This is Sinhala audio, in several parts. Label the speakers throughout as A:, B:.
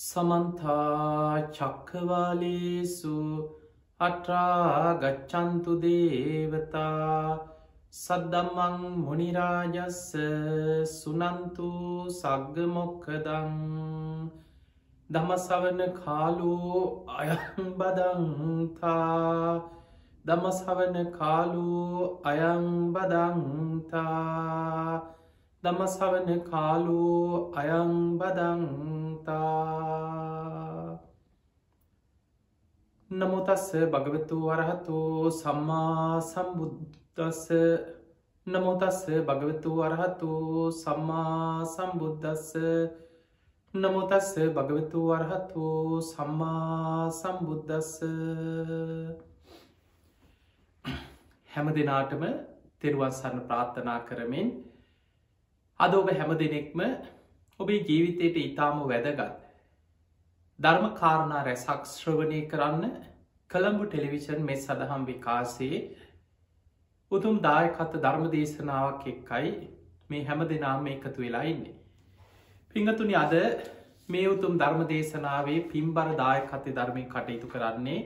A: සමන්තා චක්කවාලේසු අට්‍රාගච්චන්තු දේවතා සද්දම්මං මොනිරාජස්ස සුනන්තු සග්ගමොක්කදං දමසවන කාලෝ අයම්බදංතා දමසවන කාලෝ අයංබදංතා දමසවන කාලෝ අයංබදංතා නමුතස්ස භගවතු වරහතු සම්මා සම්බුද්ධස්ස නමුතස්ස භගවතු වරහතු සම්මා සම්බුද්ධස්ස නමුතස්ස භගවතු වරහතු සම්මා සම්බුද්ධස්ස හැම දෙනාටම තෙරුවන් සරණ ප්‍රාර්ථනා කරමින් අද ඔබ හැම දෙනෙක්ම ඔබේ ජීවිතයට ඉතාම වැදගත් ධර්ම කාරණා රැසක් ශ්‍රවණය කරන්න කළඹු ටෙලිවිෂන් මෙ සඳහම් විකාසේ උතුම් දායකත්ත ධර්ම දේශනාවක් එක්කයි මේ හැම දෙනාම එකතු වෙලා ඉන්නේ. පිංහතුනි අද මේ උතුම් ධර්ම දේශනාවේ පින්බර දායකත්තේ ධර්මය කටයුතු කරන්නේ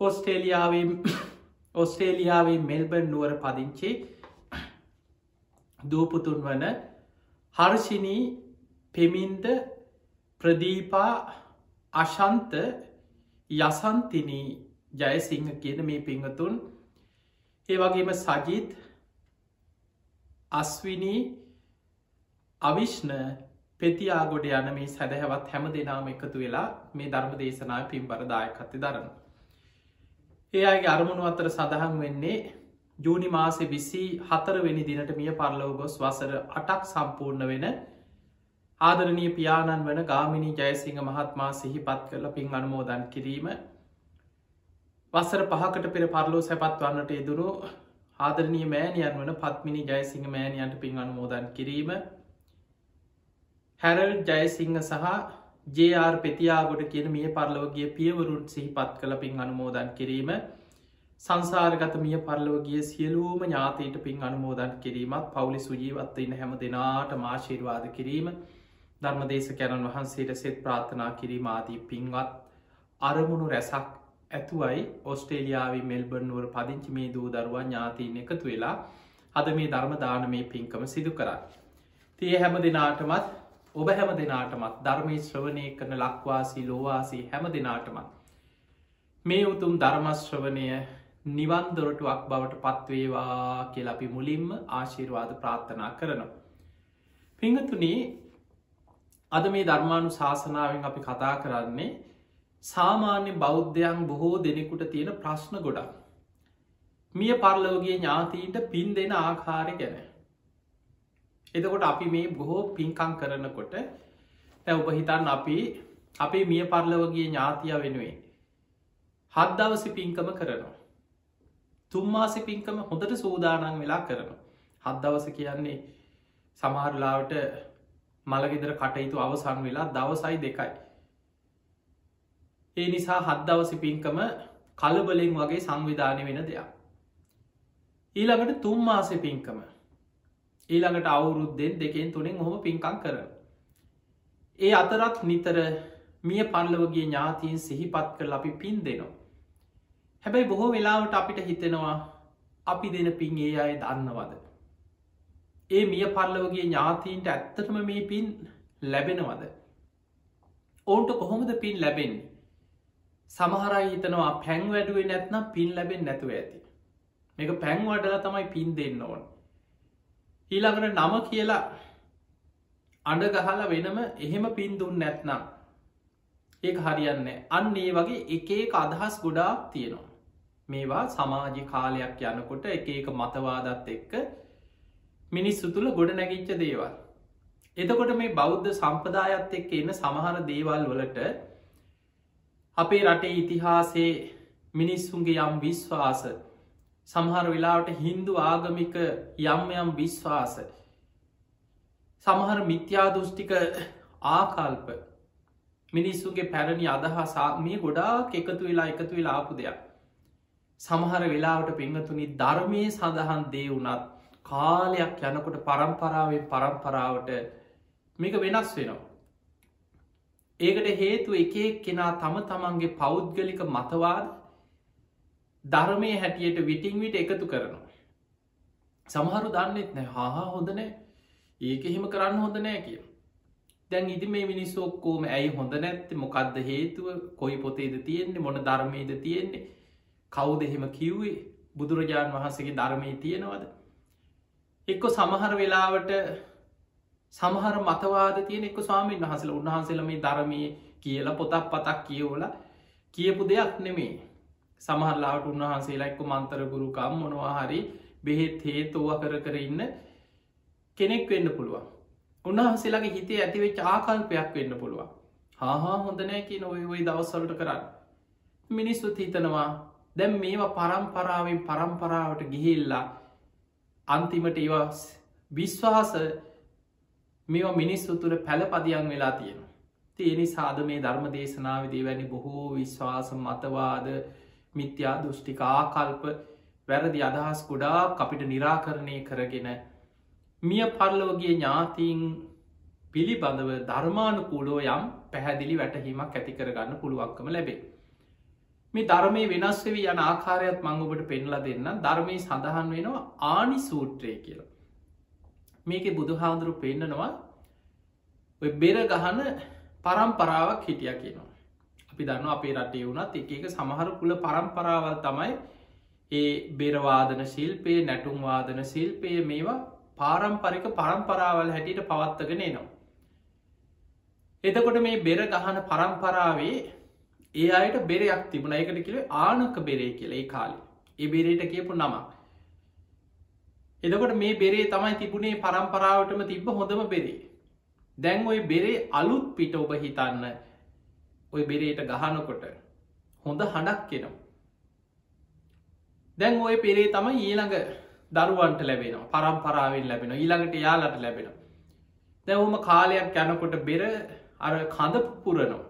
A: ඔස්ටේලියාවේ ඔස්ට්‍රේලියාවේ මෙල්බර්න් නුවර පදිංචි දූපුතුන් වන හර්ෂිනී පෙමින්ද ප්‍රදීපා අශන්ත යසන්තිනී ජයසිංහ කියන මේ පිංහතුන් ඒ වගේම සජිත් අස්විනී අවිශ්න පෙතියාගොඩ යන මේ සැදැහැවත් හැම දෙනාම එකතු වෙලා මේ ධර්ම දේශනා පින්බරදායකත්ති දරන්න. ඒ අගේ අරමුණු අතර සඳහන් වෙන්නේ ජූනි මාසෙ විසි හතරවෙනි දිනට මිය පරලව ගොස් වසර අටක් සම්පූර්ණ වෙන ආදරණය පියාණන් වන ගාමිණී ජයසිංහ මහත්මා සිහිපත් කරල පින් අනුමෝදන් කිරීම. වසර පහකට පෙර පරලෝ සැපත් වන්නට එදුරු ආදරණය මෑණියන් වන පත්මිනි ජයසිංහ මෑණියන්ට පින් අනුමෝදන් කිරීම. හැරල් ජයසිංහ සහ ජR පෙතියාගොඩ කියන මිය පරලවගේ පියවරුන් සිහිපත් කළ පින් අනුමෝදන් කිරීම. සංසාරගත මිය පරලවගේ සියලූම ඥාතීට පින් අනුමෝදන් කිරීමත් පවුලි සුජීවත්වන්න හැම දෙනාට මාශීර්වාද කිරීම ධර්මදේශ කැනන් වහන්සේට සෙත් ප්‍රාථනා කිරීම ආදී පින්වත් අරමුණු රැසක් ඇතුවයි ඔස්ට්‍රේලියාවි මෙල්බර්නුවර පදිංචි මේ දූ දරුවන් ඥාතීන් එකතු වෙලා අද මේ ධර්ම දාන මේ පින්කම සිදු කරා. තිය හැම දෙනාටමත් ඔබ හැම දෙනාටමත් ධර්මී ශ්‍රවණය කරන ලක්වාසී ලෝවාසී හැම දෙනාටමත් මේ උතුම් ධර්මශ්‍රවනය නිවන්දොරටුවක් බවට පත්වේවා කියල අපි මුලින්ම ආශීර්වාද ප්‍රාර්ථනා කරනවා. පිංහතුනී අද මේ ධර්මාණු ශාසනාවෙන් අපි කතා කරන්නේ සාමාන්‍ය බෞද්ධයන් බොහෝ දෙනෙකුට තියෙන ප්‍රශ්න ගොඩක්. මිය පරලෝගේ ඥාතීන්ට පින් දෙන ආකාරය ගැන. එතකොට අපි මේ බොහෝ පින්කං කරනකොට තැ උපහිතන් අපි අපේ මිය පරලවගේ ඥාතිය වෙනුවෙන්. හද්දවසි පින්කම කරනවා. තුම්මාසි පින්කම හොඳට සූදානන් වෙලා කරනවා. හද්දවස කියන්නේ සමහරලාවට මළගෙදර කටයුතු අවසන් වෙලා දවසයි දෙකයි. ඒ නිසා හද්දවසි පින්කම කලබලෙන් වගේ සංවිධානය වෙන දෙයක්. ඊළඟට තුම්මාස පින්කම ඊළඟට අවුරුද්දෙන් දෙකෙන් තුළින් හොම පින්කං කර. ඒ අතරත් නිතර මිය පල්ලවගේ ඥාතීන් සිහිපත් කර අපි පින් දෙනවා. හැබැයි බොහෝ වෙලාවට අපිට හිතෙනවා අපි දෙන පින් ඒ අය දන්නවද. ඒ මිය පල්ලවගේ ඥාතීන්ට ඇත්තටම මේ පින් ලැබෙනවද. ඔවුන්ට කොහොමද පින් ලැබෙන්නේ. සමහරයි හිතනවා පැන් වැඩුවේ නැත්නම් පින් ලැබෙන් නැතුව ඇති. මේක පැන් වඩලා තමයි පින් දෙන්න ඕන. ඊළඟට නම කියලා අඩ ගහලා වෙනම එහෙම පින් දුන්න නැත්නම් ඒ හරියන්න අන්න ඒ වගේ එක එක අදහස් ගොඩාක් තියෙනවා. මේවා සමාජ කාලයක් යනකොට එක එක මතවාදත් එක්ක මිනිස්සු තුළ ගොඩ නැගිච්ච දේවල්. එතකොට මේ බෞද්ධ සම්පදායත් එක්ක එන්න සමහර දේවල් වලට අපේ රටේ ඉතිහාසේ මිනිස්සුන්ගේ යම් විශ්වාස සමහර වෙලාවට හින්දු ආගමික යම් යම් විශ්වාස සමහර මිත්‍යා දෘෂ්ටික ආකල්ප මිනිස්සුන්ගේ පැරණි අදහසා මේ ගොඩාක් එකතු වෙලා එකතු වෙලා ආපු දෙයක් සමහර වෙලාවට පිංහතුනි ධර්මය සඳහන් දේ වුනත් කාලයක් යනකොට පරම්පරාවෙන් පරම්පරාවට මේක වෙනස් වෙනවා. ඒකට හේතු එකෙක් කෙනා තම තමන්ගේ පෞද්ගලික මතවාද ධර්මය හැටියට විටිං විට එකතු කරනවා. සමහරු දන්නෙත් නෑ හා හොඳනෑ ඒක එහෙම කරන්න හොඳ නෑ කිය. දැන් ඉති මේ මිනිස්සු ඔක්කෝම ඇයි හොඳ නැත්ත මොකක්ද හේතුව කොයි පොතේද තියෙන්නේ මොන ධර්මයද තියෙන්නේ කවු දෙහෙම කිව්වේ? බුදුරජාණන් වහන්සගේ ධර්මය තියෙනවද. එක්කො සමහර වෙලාවට සමහර මතවාද තියෙන එක්ක ස්වාමීන් වහසල උන්වහන්සේල මේ ධර්මය කියලා පොතක් පතක් කියවල කියපු දෙයක් නෙමේ. සමහරලාට උන්වහන්සේලා එක්ක මන්තරගුරුකම් මොනවාහරි බෙහෙත් හේතුව කර කර ඉන්න කෙනෙක් වෙන්න පුළුවන්. උන්වහන්සේලාගේ හිතේ ඇතිවෙච් ආකල්පයක් වෙන්න පුළුවන්. හාහා හොඳනෑ කිය නොව ඔයි දවස්සලට කරන්න. මිනිස්සුත් හිතනවා දැම් මේවා පරම්පරාවෙන් පරම්පරාවට ගිහිල්ලා අන්තිමට ඒවා විශ්වාස මේවා මිනිස්සු තුළ පැළපදියන් වෙලා තියෙන. තියනි සාද මේ ධර්ම දේශනාවදේ වැනි බොහෝ විශ්වාස මතවාද මිත්‍යා දෘෂ්ටිකා කල්ප වැරදි අදහස් ගොඩා අපිට නිරාකරණය කරගෙන මිය පරලෝගේ ඥාතිීන් පිළිබඳව ධර්මානුකූලෝ යම් පැහැදිලි වැටහීමක් ඇති කරගන්න පුළුවන්කම ලැබේ. මේ ධර්මය වෙනස්වවී යන ආකාරයක් මංගොබට පෙන්ලා දෙන්න ධර්මය සඳහන් වෙනවා ආනි සූත්‍රය කියලා. මේක බුදු හාදුරු පෙන්න්නනවා බෙර ගහන පරම්පරාවක් හිටිය කියනවා. අපි දන්න අපේ රටේ වුණත් එක එක සමහර කුල පරම්පරාවල් තමයි ඒ බෙරවාදන ශිල්පය නැටුම්වාදන ශිල්පය මේවා පාරම්පරික පරම්පරාවල් හැටියට පවත්තගෙන එනවා. එතකොට මේ බෙර ගහන පරම්පරාවේ ඒ අයට බෙරයක් තිබුණ. එකට කිව ආනක බෙරේ කියල. ඒ කාලි. ඒ බෙරේට කියපු නමක් එදකොට මේ බෙරේ තමයි තිබුණේ පරම්පරාවටම තිබ්බ හොඳම බෙරේ. දැන් ඔය බෙරේ අලුත් පිට ඔබ හිතන්න. ඔය බෙරේට ගහනකොට හොඳ හඬක් කෙනවා දැන් ඔය පෙරේ තම ඊළඟ දරුවන්ට ලැබෙනවා. පරම්පරාවෙන් ලැබෙන ඊළඟට යාලට ලැබෙන දැවහම කාලයක් යනකොට බෙර අර කඳ පුරනවා.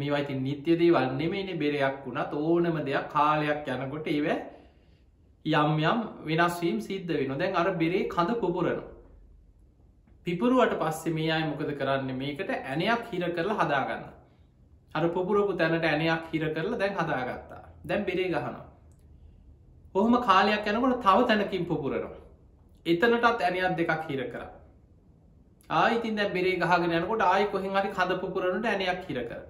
A: මේවයිති නිත්‍යදේ වන්නෙමේන බෙරයක් වුණත් ඕනම දෙයක් කාලයක් යනකොට ඒව යම් යම් වෙනස්වීම් සිද්ධ වෙන දැන් අර බෙරේ කඳ පුපුරනවා. පිපුරුවට පස්සේ මේ අය මොකද කරන්න? මේකට ඇනයක් හිර කරලා හදාගන්න අර පුපුරපු තැනට ඇනයක් හිර කරලා දැන් හදාගත්තා. දැන් බෙරේ ගහනවා. ඔහොම කාලයක් යනකොට තව තැනකින් පුපුරනවා. එතනටත් ඇනයක් දෙකක් හිර කර. ආයිතින් දැ බෙරේ ගහගෙන යනකොට ආයි කොහෙන් හරි කඳ පුපුරනට ඇනයක් හිර කර.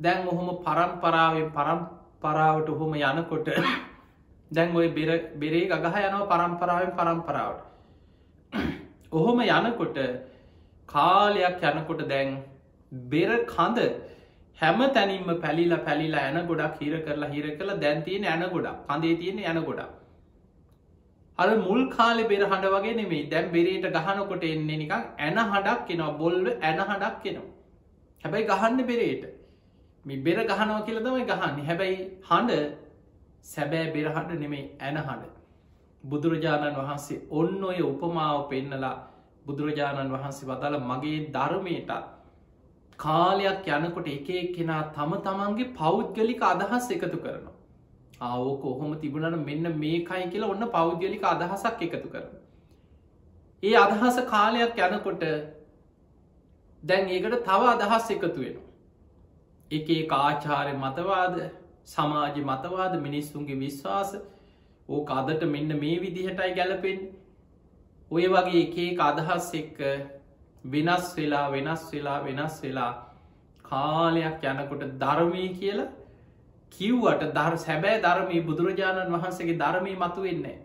A: දැන් ඔහොම පරම්පරාවෙන් පරම්පරාවට ඔහොම යනකොට දැන් ඔය බෙරේ ගහ යනව පරම්පරාවෙන් පරම්පරාවට. ඔහොම යනකොට කාලයක් යනකොට දැන් බෙර කඳ හැම තැනින්ම පැලිලා පැලිලා ඇන ගොඩක් හිර කරලා හිර කළ දැන්තියෙන ඇන ගොඩක් කඳේ තියෙන ඇන ගොඩක්. අර මුල් කාලෙ බෙර හඬ වගේ නෙමේ දැන් බෙරේට ගහනකොට එන්නේ නිකක් ඇන හඩක් කෙනවා බොල්ව ඇන හඩක් කෙනවා හැබැයි ගහන්න බෙරේට. මේ බෙර ගහනවා කියල තමයි ගහන්නේ. හැබැයි හඬ සැබෑ බෙරහට නෙමේ ඇන හඬ. බුදුරජාණන් වහන්සේ ඔන්න ඔය උපමාව පෙන්නලා බුදුරජාණන් වහන්සේ වදාළ මගේ ධර්මයටත් කාලයක් යනකොට එක කෙනා තම තමන්ගේ පෞද්ගලික අදහස් එකතු කරනවා. ආවෝක ඔහොම තිබුණට මෙන්න මේකයි කියලා ඔන්න පෞද්ගලික අදහසක් එකතු කරන ඒ අදහස කාලයක් යනකොට දැන් ඒකට තව අදහස් එකතු වෙනවා. එක ආචාරය මතවාද සමාජ මතවාද මිනිස්සුන්ගේ විශ්වාස. ඕක අදට මෙන්න මේ විදිහටයි ගැලපෙන් ඔය වගේ එකේ අදහස් එක්ක වෙනස් වෙලා වෙනස් වෙලා වෙනස් වෙලා කාලයක් යනකොට ධර්මී කියලා කිව්වට දර් සැබෑ ධර්මී බුදුරජාණන් වහන්සේගේ ධර්මී මතු වෙන්නේ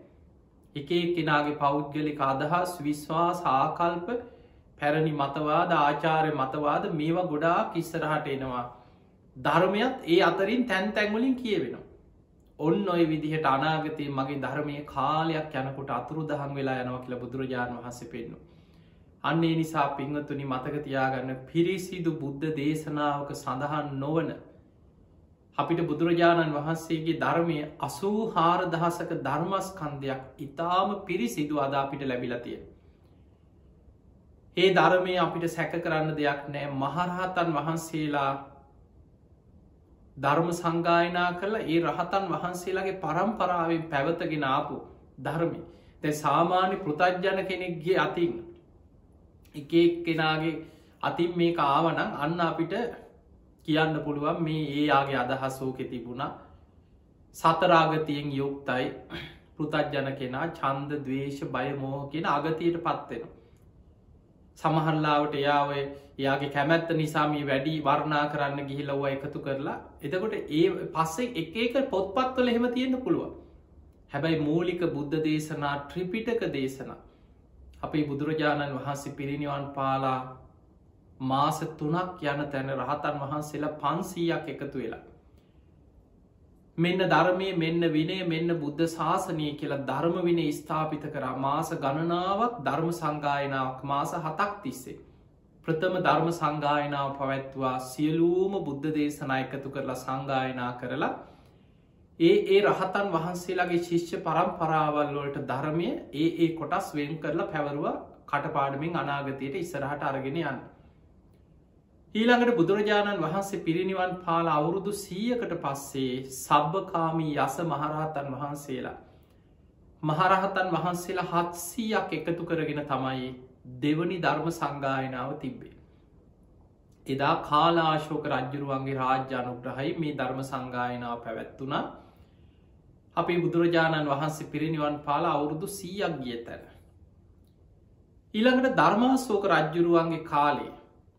A: එක කෙනාගේ පෞද්ගලික අදහස් විශ්වාස ආකල්ප පැරණි මතවාද ආචාරය මතවාද මේවා ගොඩා කිස්සරහට එනවා. ධර්මයත් ඒ අතරින් තැන් තැන්වලින් කියවෙනවා. ඔන්න ඔය විදිහට අනාගතය මගේ ධර්මය කාලයක් යනකොට අතුරු දහන් වෙලා යනවා කියලා බුදුරජාණන් වහස පෙන්නු. අන්නේ නිසා පිංහතුනි මතකතියාගන්න පිරිසිදු බුද්ධ දේශනාවක සඳහන් නොවන අපිට බුදුරජාණන් වහන්සේගේ ධර්මය අසූ හාර දහසක ධර්මස්කන්දයක් ඉතාම පිරිසිදු අදාපිට ලැබිලතිය. ඒ ධර්මය අපිට සැක කරන්න දෙයක් නෑ මහරහතන් වහන්සේලා ධර්ම සංගායනා කරලා ඒ රහතන් වහන්සේලාගේ පරම්පරාවෙන් පැවතගෙන ආපු ධර්මි තැ සාමාන්‍ය පෘතජ්ජන කෙනෙක්ගේ අතින් එක කෙනාගේ අතින් මේ ආවනං අන්න අපිට කියන්න පුළුවන් මේ ඒ ආගේ අදහස්සෝකෙ තිබුණා. සතරාගතියෙන් යුක්තයි. පෘතජ්ජන කෙනා චන්ද දවේශ බය මෝහ කියෙන අගතියට පත්වෙන. සමහරලාවට එයාව එයාගේ කැමැත්ත නිසාම වැඩි වර්ණා කරන්න ගිහිලව එකතු කරලා. එතකොට ඒ පස්සේ එක එක පොත්පත්වල එහෙම තියෙන්න්න පුළුවන්. හැබැයි මූලික බුද්ධ දේශනා ට්‍රිපිටක දේශනා. අපේ බුදුරජාණන් වහන්සේ පිරිනිවන් පාලා මාස තුනක් යන තැන රහතන් වහන්සේලා පන්සීයක් එකතු වෙලා. මෙන්න ධර්මය මෙන්න විනේ මෙන්න බුද්ධ ශාසනය කියලා ධර්ම වින ස්ථාපිත කරා මාස ගණනාවක් ධර්ම සංගායනාවක් මාස හතක් තිස්සේ. ප්‍රථම ධර්ම සංගායනාව පවැත්වා සියලූම බුද්ධ දේශනා එකතු කරලා සංගායනා කරලා ඒ ඒ රහතන් වහන්සේලාගේ ශිෂ්‍ය පරම්පරාවල් වලට ධර්මය ඒ ඒ කොටස් වෙන් කරලා පැවරුව කටපාඩමින් අනාගතයට ඉස්සරහට අරගෙන යන්න. ඊළඟට බුදුරජාණන් වහන්සේ පිරිනිවන් පාල අවුරුදු සීයකට පස්සේ සබ්භකාමී යස මහරහතන් වහන්සේලා. මහරහතන් වහන්සේලා හත්සීයක් එකතු කරගෙන තමයි දෙවනි ධර්ම සංගායනාව තිබ්බේ. එදා කාලාශෝක රජ්ජුරුවන්ගේ රාජ්‍යානුග්‍රහයි මේ ධර්ම සංගායනාව පැවැත්වුණා අපේ බුදුරජාණන් වහන්සේ පිරිනිවන් පාලා අවුරුදු සීයක් ගිය තැන. ඊළඟට ධර්මාශෝක රජ්ජුරුවන්ගේ කාලේ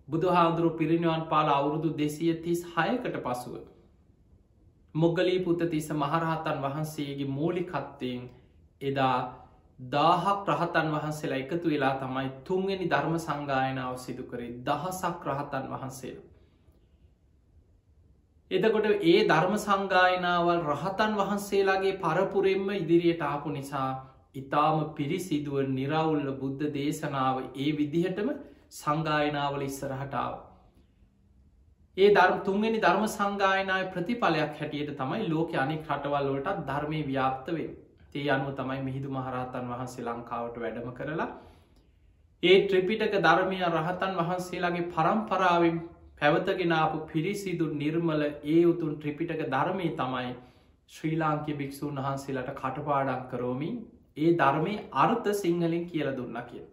A: බුදුහාදුරු පිරිනිවන් පාල අවුරුදු දෙසිය තිස් හයකට පසුව. මොගලී පුත තිස මහරහතන් වහන්සේගේ මූලිකත්තයෙන් එදා දාහක් රහතන් වහන්සේලා එකතු වෙලා තමයි තුන්ගනි ධර්ම සංගායනාව සිදු කරේ දහසක් රහතන් වහන්සේලා. එතකොට ඒ ධර්ම සංගායනාවල් රහතන් වහන්සේලාගේ පරපුරෙන්ම ඉදිරියට ආපු නිසා ඉතාම පිරිසිදුව නිරවුල්ල බුද්ධ දේශනාව ඒ විදිහටම සංගායනාවල ඉස්සරහටාව. ඒ ධර්ම තුන්ගනි ධර්ම සංගායනාව ප්‍රතිඵලයක් හැටියට තමයි ලෝක අනෙක් රටවල් වලටත් ධර්මය ව්‍යාප්තවේ තේ අනුව තමයි මිහිදු මහරහතන් වහන්සේ ලංකාවට වැඩම කරලා ඒ ත්‍රිපිටක ධර්මය රහතන් වහන්සේලාගේ පරම්පරාවෙන් පැවතගෙනාපු පිරිසිදු නිර්මල ඒ උතුන් ත්‍රිපිටක ධර්මය තමයි ශ්‍රී ලාංකය භික්‍ෂූන් වහන්සේලට කටපාඩක් කරෝමින් ඒ ධර්මය අර්ථ සිංහලින් කියල දුන්න කිය.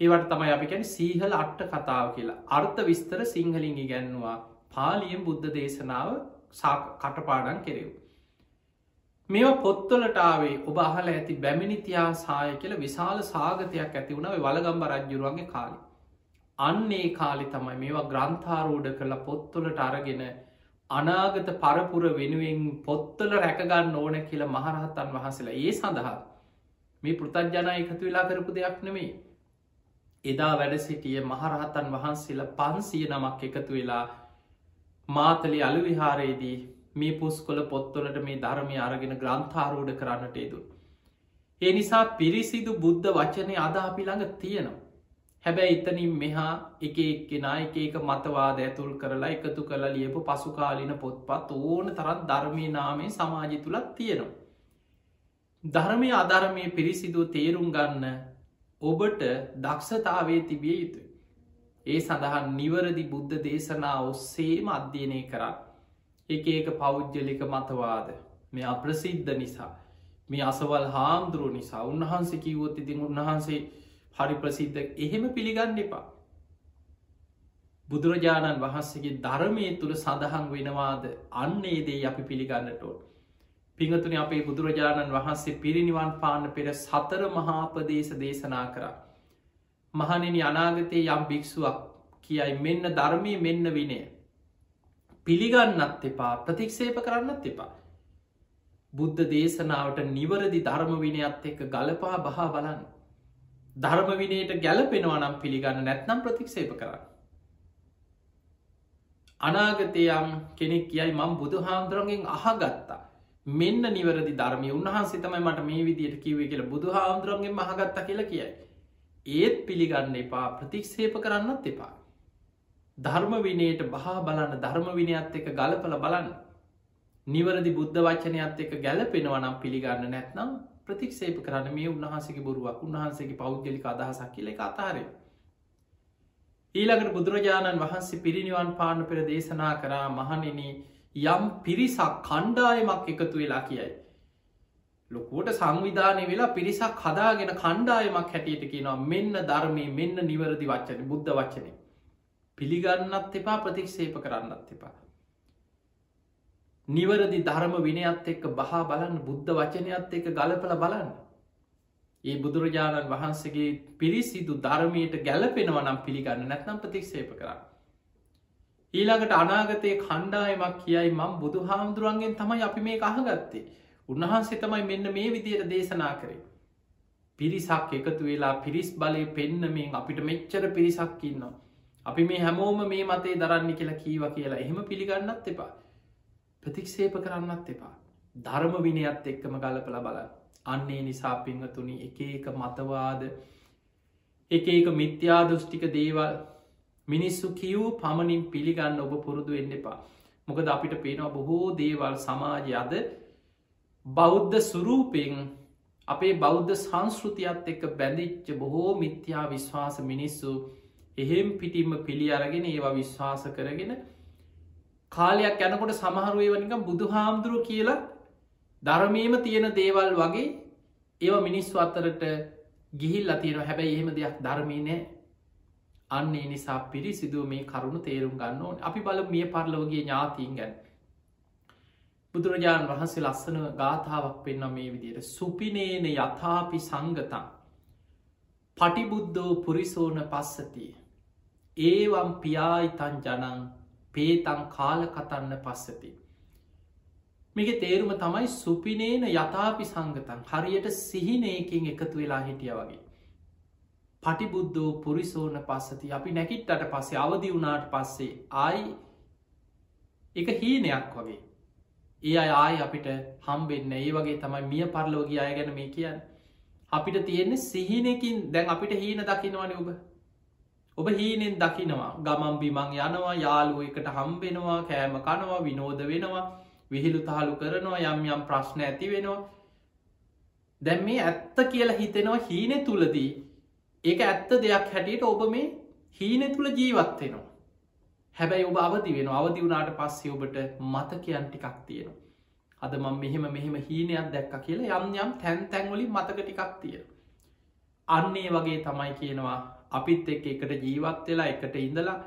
A: ඒවට තමයි අපිකැන සීහල අට්ට කතාව කියලා අර්ථ විස්තර සිංහලින් ඉගැන්වා පාලියම් බුද්ධ දේශනාව කටපාඩන් කෙරෙව්. මෙ පොත්තොලටාවේ ඔබ අහල ඇති බැමිනිතියා සාය කියල විශාල සාගතයක් ඇති වුණේ වලගම්බ රජ්ජුරුවන්ගේ කාලි. අන්නේ කාලි තමයි මේවා ග්‍රන්ථාරූඩ කරලා පොත්තොලට අරගෙන අනාගත පරපුර වෙනුවෙන් පොත්තල රැකගන්න ඕන කියලා මහරහත්තන් වහසලා ඒ සඳහා මේ පෘතජ්ජනා එකතු වෙලා කරපු දෙයක් නෙමේ එදා වැඩ සිටිය මහරහතන් වහන්සේල පන්සිය නමක් එකතු වෙලා මාතලි අලු විහාරයේදී මේ පුස්කොල පොත්තොලට මේ ධර්මය අරගෙන ග්‍රන්ථාරෝඩ කරන්නට යුතු. ඒ නිසා පිරිසිදු බුද්ධ වචනය අද අපි ළඟ තියෙනවා. හැබැයි එතනින් මෙහා එක එක්කෙනා එක ඒක මතවාද ඇතුල් කරලා එකතු කරලා ලියපු පසුකාලින පොත්පත් ඕන තරත් ධර්මය නාමේ සමාජි තුළත් තියෙනවා. ධර්මය අධර්මය පිරිසිදුව තේරුම් ගන්න ඔබට දක්ෂතාවේ තිබිය යුතුයි. ඒ සඳහන් නිවරදි බුද්ධ දේශනා ඔස්සේම අධ්‍යයනය කරා එක ඒක පෞද්ගලික මතවාද මේ අප්‍රසිද්ධ නිසා මේ අසවල් හාමුදුරුව නිසා උන්වහන්සේ කිවොත් ඉතින් උන්වහන්සේ හරි ප්‍රසිද්ධ එහෙම පිළිගන්න එපා. බුදුරජාණන් වහන්සේගේ ධර්මය තුළ සඳහන් වෙනවාද අන්නේ දේ අපි පිළිගන්නටෝට. පිංහතුන අපේ බුදුරජාණන් වහන්සේ පිරිනිවන් පාන්න පෙර සතර මහාපදේශ දේශනා කරා. මහනෙන අනාගතයේ යම් භික්ෂුවක් කියයි මෙන්න ධර්මය මෙන්න විනය. පිළිගන්නත් එපා ප්‍රතික්ෂේප කරන්නත් එපා. බුද්ධ දේශනාවට නිවරදි ධර්ම විනයත් එක්ක ගලපා බහා බලන්න. ධර්ම විනයට ගැලපෙනවා නම් පිළිගන්න නැත්නම් ප්‍රතික්ෂේප කරන්න. අනාගතයම් කෙනෙක් කියයි මං බුදු හාමුදුරන්ගෙන් අහගත්තා මෙන්න නිවරදි ධර්මය උන්වහන්සේ තමයි මට මේ විදියට කිවේ කියල බුදු හාමුදුරන්ගේ මහගත්ත කියලා කියයි. ඒත් පිළිගන්න එපා ප්‍රතික්ෂේප කරන්නත් එපා. ධර්ම විනයට බහා බලන්න ධර්ම විනයත් එක ගලපල බලන්න. නිවරදි බුද්ධ වචනයත් එක ගැලපෙනවනම් පිළිගන්න නැත්නම් ප්‍රතික්ෂේප කරන්න මේ උන්වහන්සගේ බොරුවක් උන්වහන්සේගේ පෞද්ගලික අදහසක් කියල එක අතාරය. ඊළඟට බුදුරජාණන් වහන්සේ පිරිනිවන් පාන පෙර දේශනා කරා මහනෙනී යම් පිරිසක් කණ්ඩායමක් එකතු වෙලා කියයි. ලොකුවට සංවිධානය වෙලා පිරිසක් හදාගෙන කණ්ඩායමක් හැටියට කියනවා මෙන්න ධර්මය මෙන්න නිවරදි වච්චන බුද්ධ වච්චනය පිළිගන්නත් එපා ප්‍රතික්ෂේප කරන්නත් එපා. නිවරදි ධර්ම විනයත් එක්ක බහා බලන්න බුද්ධ වචනයත් එක ගලපල බලන්න. ඒ බුදුරජාණන් වහන්සේගේ පිරිසිදු ධර්මයට ගැලපෙනව නම් පිළිගන්න නැත්නම් ප්‍රතික්ෂේප කරන්න. ඊළඟට අනාගතය කණ්ඩායමක් කියයි මං බුදු හාමුදුරුවන්ගෙන් තමයි අපි මේ අහගත්තේ උන්වහන්සේ තමයි මෙන්න මේ විදියට දේශනා කරේ. පිරිසක් එකතු වෙලා පිරිස් බලය පෙන්නමින් අපිට මෙච්චර පිරිසක් ඉන්නවා. අපි මේ හැමෝම මේ මතේ දරන්න කියලා කීව කියලා එහෙම පිළිගන්නත් එපා. ප්‍රතික්ෂේප කරන්නත් එපා. ධර්ම විනයත් එක්කම ගලපල බල අන්නේ නිසා පිංහතුනි එක එක මතවාද එක එක මිත්‍යා දෘෂ්ටික දේවල් මිනිස්සු කිව් පමණින් පිළිගන්න ඔබ පුරුදු වෙන්න එපා. මොකද අපිට පේනවා බොහෝ දේවල් සමාජය අද බෞද්ධ සුරූපයෙන් අපේ බෞද්ධ සංස්කෘතියත් එක්ක බැඳිච්ච බොහෝ මිත්‍යා විශ්වාස මිනිස්සු එහෙම් පිටිම්ම පිළි අරගෙන ඒවා විශ්වාස කරගෙන කාලයක් යනකොට සමහරුවේ වනිකම් බුදු හාමුදුරුව කියලා ධර්මීම තියෙන දේවල් වගේ ඒව මිනිස්සු අත්තරට ගිහිල් අතියන හැබැයි එහෙම දෙයක් ධර්මී නෑ අන්නේ නිසා පිරිසිදුව මේ කරුණු තේරුම් ගන්න ඕන අපි බල මිය පරලවගේ ඥාතීන් ගැන් බුදුරජාණන් වහන්සේ ලස්සන ගාථාවක් පෙන්න්න මේ විදියට සුපිනේන යථාපි සංගතන් පටිබුද්ධෝ පුරිසෝන පස්සතිය ඒවම් පියායිතන් ජනං පේතං කාල කතන්න පස්සති. මේක තේරුම තමයි සුපිනේන යථාපි සංගතන් හරියට සිහිනයකින් එකතු වෙලා හිටිය වගේ. පටිබුද්ධෝ පුරිසෝන පස්සති. අපි නැකිට්ටට පස්සේ අවදි වුණාට පස්සේ ආයි එක හීනයක් වගේ. ඒ අය ආය අපිට හම්බෙන්න ඒ වගේ තමයි මිය පරලෝගී අය ගැන මේ කියන්න. අපිට තියෙන්නේ සිහිනකින්. දැන් අපිට හීන දකිනවන ඔබ. ඔබ හීනෙන් දකිනවා. ගමම් බිමං යනවා යාලුව එකට හම්බෙනවා කෑම කනවා විනෝද වෙනවා විහිළු තාලු කරනවා යම් යම් ප්‍රශ්න ඇති වෙනවා. දැම් මේ ඇත්ත කියලා හිතෙනවා හීනෙ තුළදී ඒක ඇත්ත දෙයක් හැටියට ඔබ මේ හීනෙ තුළ ජීවත්වෙනවා හැබැයි ඔබ අවදි වෙන අවදි වුණට පස්සේ ඔබට මතකයන් ටිකක් තියෙනවා. අද මං මෙහෙම මෙහෙම හීනයක් දැක්ක කියලා යම් යම් තැන් තැන්වලින් මතක ටිකක් තියෙන අන්නේ වගේ තමයි කියනවා අපිත් එක් එකට ජීවත් වෙලා එකට ඉඳලා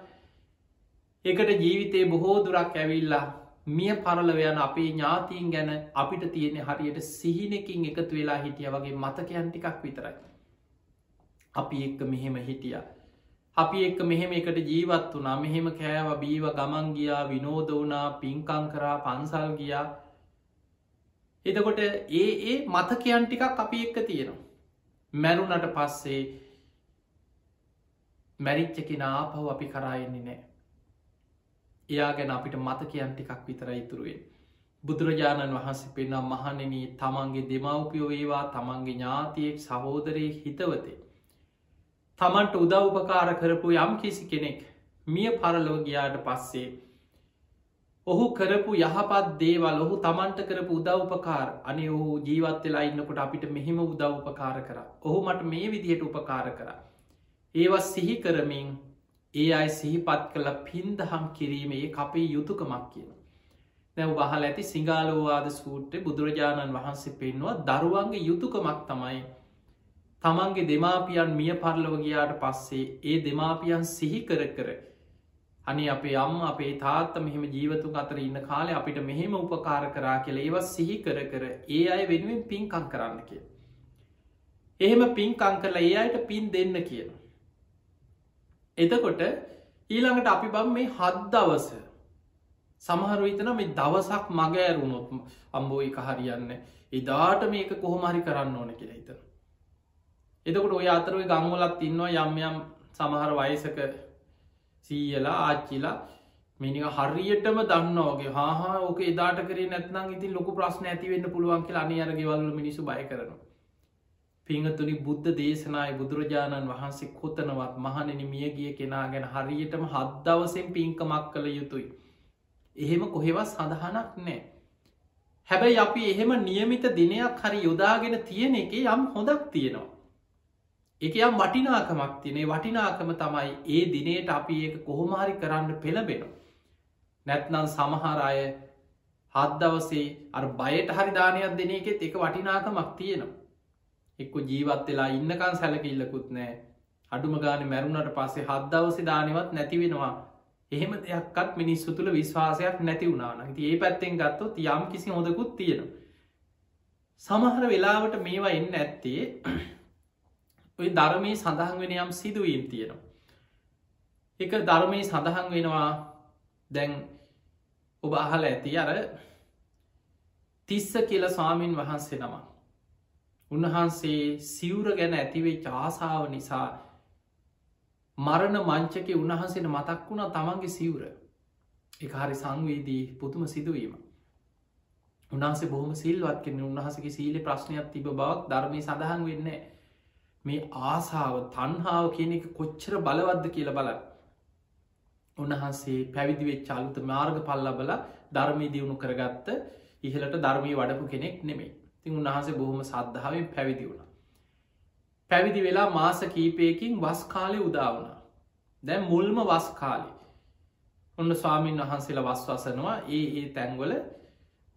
A: එකට ජීවිතේ බොහෝ දුරක් ඇවිල්ලා මිය පරලවයන අපේ ඥාතීන් ගැන අපිට තියෙන හරියට සිහිනකින් එකතු වෙලා හිටිය වගේ මතකයන් ටිකක් විතරයි. අපි එක්ක මෙහෙම හිටිය. අපි එක්ක මෙහෙම එකට ජීවත් වනා මෙහෙම කෑව බීව ගමන් ගියා විනෝද වනා පින්කං කරා පන්සල් ගියා එතකොට ඒ ඒ මතකයන් ටිකක් අපි එක්ක තියෙනවා. මැරුණට පස්සේ මැරිච්ච කෙන ආපහු අපි කරායෙන්නේ නෑ. එයා ගැන අපිට මතකයන් ටිකක් විතර ඉතුරුවෙන්. බුදුරජාණන් වහන්සේ පෙන්නම් මහනෙන තමන්ගේ දෙමවපියෝ වේවා තමන්ගේ ඥාතියෙක් සහෝදරය හිතවතේ. තමන්ට උදව්පකාර කරපු යම් කිසි කෙනෙක් මිය පරලෝගයාට පස්සේ ඔහු කරපු යහපත් දේවල් ඔහු තමන්ට කරපු උදව්පකාර අනි ඔහු ජීවත්වෙලා ඉන්නකොට අපිට මෙහෙම උදව්පකාර කර ඔහු මට මේ විදිහයට උපකාර කරා ඒවත් සිහි කරමින් ඒ අයි සිහිපත් කළ පින්දහම් කිරීමේ අපේ යුතුකමක් කියන. දැව වහල ඇති සිංහලෝවාද සූට්‍ර බුදුරජාණන් වහන්සේ පෙන්වා දරුවන්ගේ යුතුකමක් තමයි තමන්ගේ දෙමාපියන් මිය පරලව ගියාට පස්සේ ඒ දෙමාපියන් සිහි කර කර අනි අපේ අම්ම අපේ තාත්ත මෙහෙම ජීවතු අතර ඉන්න කාලේ අපිට මෙහෙම උපකාර කරා කියලා ඒවත් සිහි කර කර ඒ අය වෙනුවෙන් පින්කං කරන්න කිය. එහෙම පින්කං කරලා ඒ අයට පින් දෙන්න කියන. එතකොට ඊළඟට අපි බම් මේ හත් දවස සමහරු හිතන මේ දවසක් මග ඇරුණොත් අම්බෝ එක හරියන්න එදාට මේක කොහොමරි කරන්න ඕන කියලා හිතන. එතකොට ඔය අතරව ගංවලත් ඉන්නවා යම් යම් සමහර වයසක සීයලා ආච්චිලා මිනික හරියටම දන්නවගේ හා ඕක එදාට කරේ නැත්නම් ඉතින් ලොකු ප්‍රශ්න ඇතිවෙන්න පුළුවන් කියලා අනියරගේ වල්ල මිනිසු බය කරනවා. පිංහතුනි බුද්ධ දේශනාය බුදුරජාණන් වහන්සේ කොතනවත් මහනෙන මියගිය කෙනා ගැන හරියටම හද්දවසෙන් පින්කමක් කළ යුතුයි. එහෙම කොහෙවත් සඳහනක් නෑ. හැබැයි අපි එහෙම නියමිත දිනයක් හරි යොදාගෙන තියෙන එක යම් හොඳක් තියෙනවා. එක යම් වටිනාකමක් තිනේ වටිනාකම තමයි ඒ දිනයට අපි ඒක කොහොමහරි කරන්න පෙළබෙන. නැත්නම් සමහරය හද්දවසේ අ බයට හරි දානයක් දෙන එකෙත් එක වටිනාකමක් තියෙනවා. එක්ක ජීවත් වෙලා ඉන්නකන් සැලකිල්ලකුත් නෑ අඩුම ගාන මැරුණට පස්සේ හද්දවසි දානවත් නැතිවෙනවා එහෙම දෙයක්කත් මිනිස්සු තුළ විශ්වාසයක් නැති වුණාන ඒ පැත්තෙන් ගත්තොත් යම් කිසි හොඳකුත් තියෙනවා සමහර වෙලාවට මේවා එන්න ඇත්තේ ඔය ධර්මී සඳහන් වෙන යම් සිදුවීම් තියෙනවා. එක ධර්මී සඳහන් වෙනවා දැන් ඔබ අහල ඇති අර තිස්ස කියල ස්වාමීන් වහන්සේ නම. උන්වහන්සේ සිවුර ගැන ඇතිවේ චාසාව නිසා මරණ මංචක උන්වහන්සේට මතක් වුණා තමන්ගේ සිවුර එක හරි සංවේදී පුතුම සිදුවීම. උන්හන්සේ බොහම සිල්වත් කෙන උන්හසගේ සීල ප්‍රශ්නයක් තිබ බවක් ධර්මය සඳහන් වෙන්න මේ ආසාාව තන්හාාව කියන එක කොච්චර බලවද්ද කියල බල උන්වහන්සේ පැවිදිවෙච් චාලුත මාර්ග පල්ලබල ධර්මී දියුණු කරගත්ත ඉහලට ධර්මී වඩපු කෙනෙක් නෙමේ තින් උන්වහන්සේ බොහොම සද්ධාවෙන් පැවිදි වුණ. පැවිදි වෙලා මාස කීපයකින් වස් කාලය උදාවන දැන් මුල්ම වස් කාලි. ඔන්න ස්වාමීන් වහන්සේලා වස්වසනවා. ඒ ඒ තැන්වල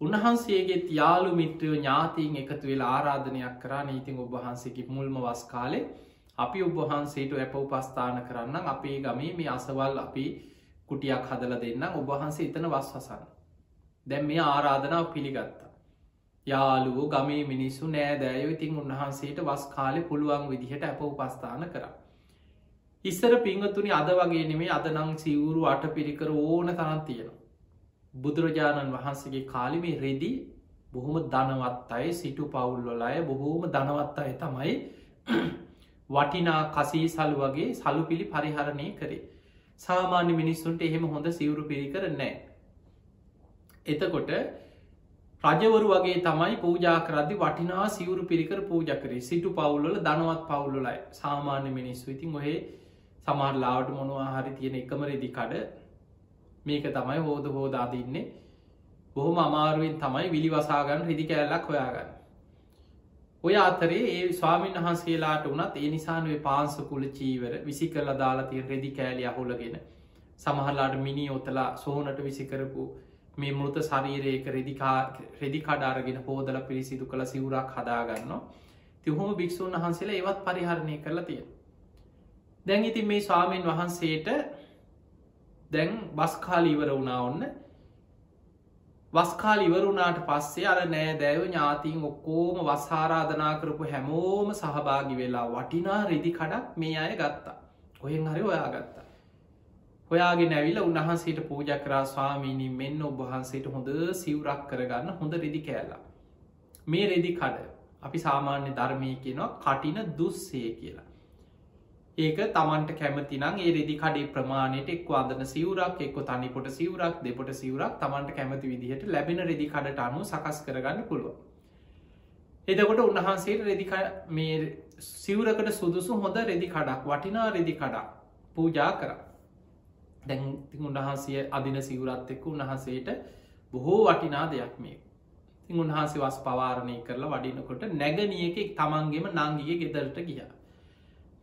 A: උන්වහන්සේගේ යාලු මිත්‍රයෝ ඥාතීන් එකතු වෙලා ආරාධනයක් කරා. නීතින් ඔබහන්සේකි මුල්ම වස් කාලේ අපි ඔබහන්සේට ඇප උපස්ථාන කරන්න අපේ ගමේ මේ අසවල් අපි කුටියක් හදල දෙන්න ඔබහන්සේ එතන වස් වසන්න. දැම් මේ ආරාධනාව පිළිගත්තා. යාලුවෝ ගමේ මිනිස්සු නෑ දෑයෝ. ඉතින් උන්වහන්සේට වස් කාලෙ පුළුවන් විදිහට ඇප උපස්ථාන කර. ඉස්සර පිංහතුනි අද වගේ නෙමේ අදනං සිවුරු අට පිරිකර ඕන තරන් තියෙනවා. බුදුරජාණන් වහන්සේගේ කාලිමේ රෙදි බොහොම දනවත් අය සිටු පවුල්වල අය බොහෝම දනවත් අය තමයි වටිනා කසී සලු වගේ සලු පිළි පරිහරණය කරේ. සාමාන්‍ය මිනිස්සුන්ට එහෙම හොඳ සිවුරු පිරි කරනෑ එතකොට රජවරු වගේ තමයි පූජා කරදදි වටිනා සිවුරු පිරිකර පූජ කරේ. සිටු පවුල්ල දනවත් පවුල්ලයි සාමාන්‍ය මිනිස්සු ඉතින් ඔහේ සමහරලාවට මොනවා හරි තියෙන එකම රෙදි කඩ මේක තමයි හෝද හෝදාදන්නේ බොහොම අමාරුවෙන් තමයි විලි වසාගන්න රිදි කෑල්ලක් හොයාගන්න. ඔය අතරේ ඒ ස්වාමීන් වහන්සේලාට වනත් ඒ නිසානුවේ පාන්සකුල චීවර විසි කරලා දාලා තිය රෙදි කෑලි අහුලගෙන සමහරලාට මිනි ඔතලා සෝනට විසිකරපු මේ මෘත ශරීරයක රෙදිකා රෙදි කඩාරගෙන හෝදල පිරිසිදු කළ සිවුරක් හදාගන්න තිහොම භික්‍ෂූන් වහන්සේලා ඒවත් පරිහරණය කරලා තිය දැන් ඉතින් මේ ස්වාමීන් වහන්සේට දැන් බස්කාල ඉවර වුණා ඔන්න. වස්කාල ඉවරුණාට පස්සේ අර නෑ දැව ඥාතිීන් ඔක්කෝම වස්හාරාධනා කරපු හැමෝම සහභාගි වෙලා වටිනා රෙදි කඩක් මේ අය ගත්තා. ඔහෙන් හරි ඔයා ගත්තා. ඔයාගේ නැවිල උන්වහන්සේට පූජ කරා ස්වාමීනී මෙන්න ඔබහන්සේට හොඳ සිවරක් කරගන්න හොඳ රෙදි කෑලා මේ රෙදි කඩ අපි සාමාන්‍ය ධර්මය කියනවා කටින දුස්සේ කියලා. ඒක තමන්ට කැමතිනම් ඒ රෙදි කඩේ ප්‍රමාණයට එක් අදන සිවරක් එක්ක තනිපොට සිවරක් දෙපොට සිවරක් තමන්ට කැමති විදිහට ලැබෙන රෙදි කඩට අනු සකස් කරගන්න පුළුව. එදකොට උන්වහන්සේ රෙදි මේ සිවරකට සුදුසු හොඳ රෙදි කඩක් වටිනා රෙදි කඩක් පූජා කර දැන් උන්වහන්සේ අදින සිවරත් එක්ක උන්වහන්සේට බොහෝ වටිනා දෙයක් මේ තින් උන්හන්සේ වස් පවාරණය කරලා වඩිනකොට නැගනියක තමන්ගේම නංගිය ගෙදරට ගිය.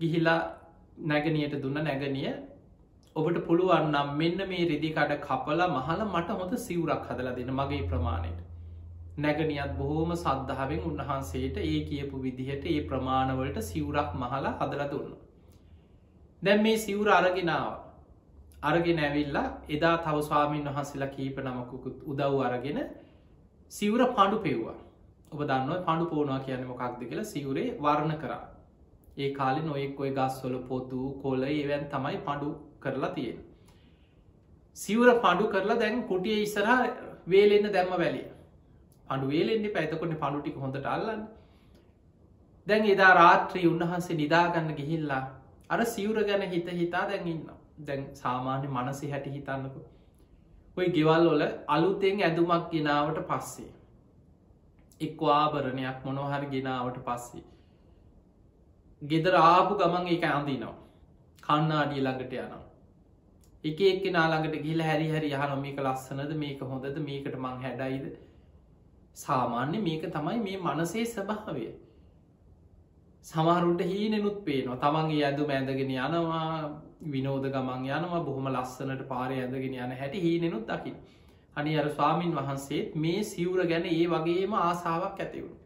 A: ගිහිලා නැගනියට දුන්න නැගනිය ඔබට පුළුවන්නම් මෙන්න මේ රෙදිකඩ කපලා මහල මට හොඳ සිවරක් හදලා දෙන මගේ ප්‍රමාණයට. නැගනියත් බොහෝම සද්ධාවෙන් උන්වහන්සේට ඒ කියපු විදිහට ඒ ප්‍රමාණවලට සිවරක් මහලා හදල දුන්න. දැන් මේ සිවර අරගෙනාව අරගෙන ඇවිල්ලා එදා තව ස්වාමීන් වහන්සේලා කීප නමකුකුත් උදව් අරගෙන සිවර පඩු පෙව්වා. ඔබ දන්න පඩු පෝනවා කියන මොකක්ද කියලා සිවරේ වර්ණ කරා. ඒ කාලෙ නොයෙක් ඔය ගස්වල පොතු කොල ඒවැන් තමයි පඩු කරලා තියෙන. සිවර පඩු කරලා දැන් කුටිය ඉස්සරහ වේලෙන්න දැම්ම වැලිය. පඩු වේලෙන්න්නේ පැතකොට පඩුටික හොඳට අල්ලන්න. දැන් එදා රාත්‍රී උන්වහන්සේ නිදාගන්න ගිහිල්ලා අර සිවර ගැන හිත හිතා දැන් ඉන්න දැන් සාමාන්‍ය මනසි හැටි හිතන්නකු. ඔයි ගෙවල් ඔල අලුතෙන් ඇදුමක් ගෙනාවට පස්සේ එක්වාභරණයක් මොනොහර ගෙනාවට පස්සේ ගෙදර ආපු ගමන් එක අඳනවා. කන්නාඩිය ළඟට යනවා. එක එක්ක නාළඟට ගිල හැරි හරි යහන මේක ලස්සනද මේක හොඳද මේකට මං හැඩයිද? සාමාන්‍ය මේක තමයි මේ මනසේ ස්වභාවය. සමහරුන්ට හීනෙනුත් පේනවා. තමන්ගේ ඇඳු ඇඳගෙන යනවා විනෝද ගමන් යනවා බොහොම ලස්සනට පාරය ඇඳගෙන යන හැටි හීනෙනුත් දකි අනි අර ස්වාමීන් වහන්සේත් මේ සිවුර ගැන ඒ වගේම ආසාාවක් ඇතිවුණු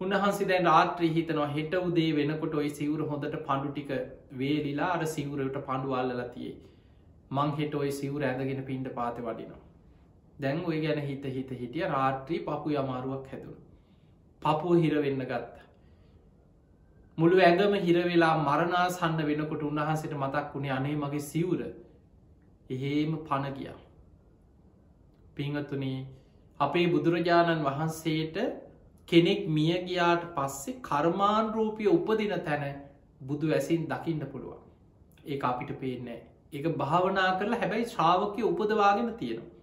A: උන්වහන්සේ දැන් රාත්‍රී හිතනවා හෙට උදේ වෙනකොට ඔයි සිවුර හොඳට පණඩු ටික වේලිලා අර සිවුරට පණ්ඩුවල්ලතියේ මං හෙට ඔයි සිවුර ඇදගෙන පින්ට පාත වඩිනවා. දැන් ඔය ගැන හිත හිත හිටිය රාත්‍රී පපු අමාරුවක් හැදුණ. පපුුව හිරවෙන්න ගත්ත. මුළු ඇඟම හිරවෙලා මරණා සන්න වෙනකොට උන්වහන්සට මතක් වුණේ අනේ මගේ සිවුර. එහෙම පණගිය පිංහතුනී අපේ බුදුරජාණන් වහන්සේට කෙනෙක් මිය ගියාට පස්සේ කර්මාන් රූපිය උපදින තැන බුදු ඇසින් දකින්න පුළුවන්. ඒ අපිට පේනෑ ඒක භාවනා කරලා හැබැයි ශ්‍රාවකය උපදවාගෙන තියෙනවා.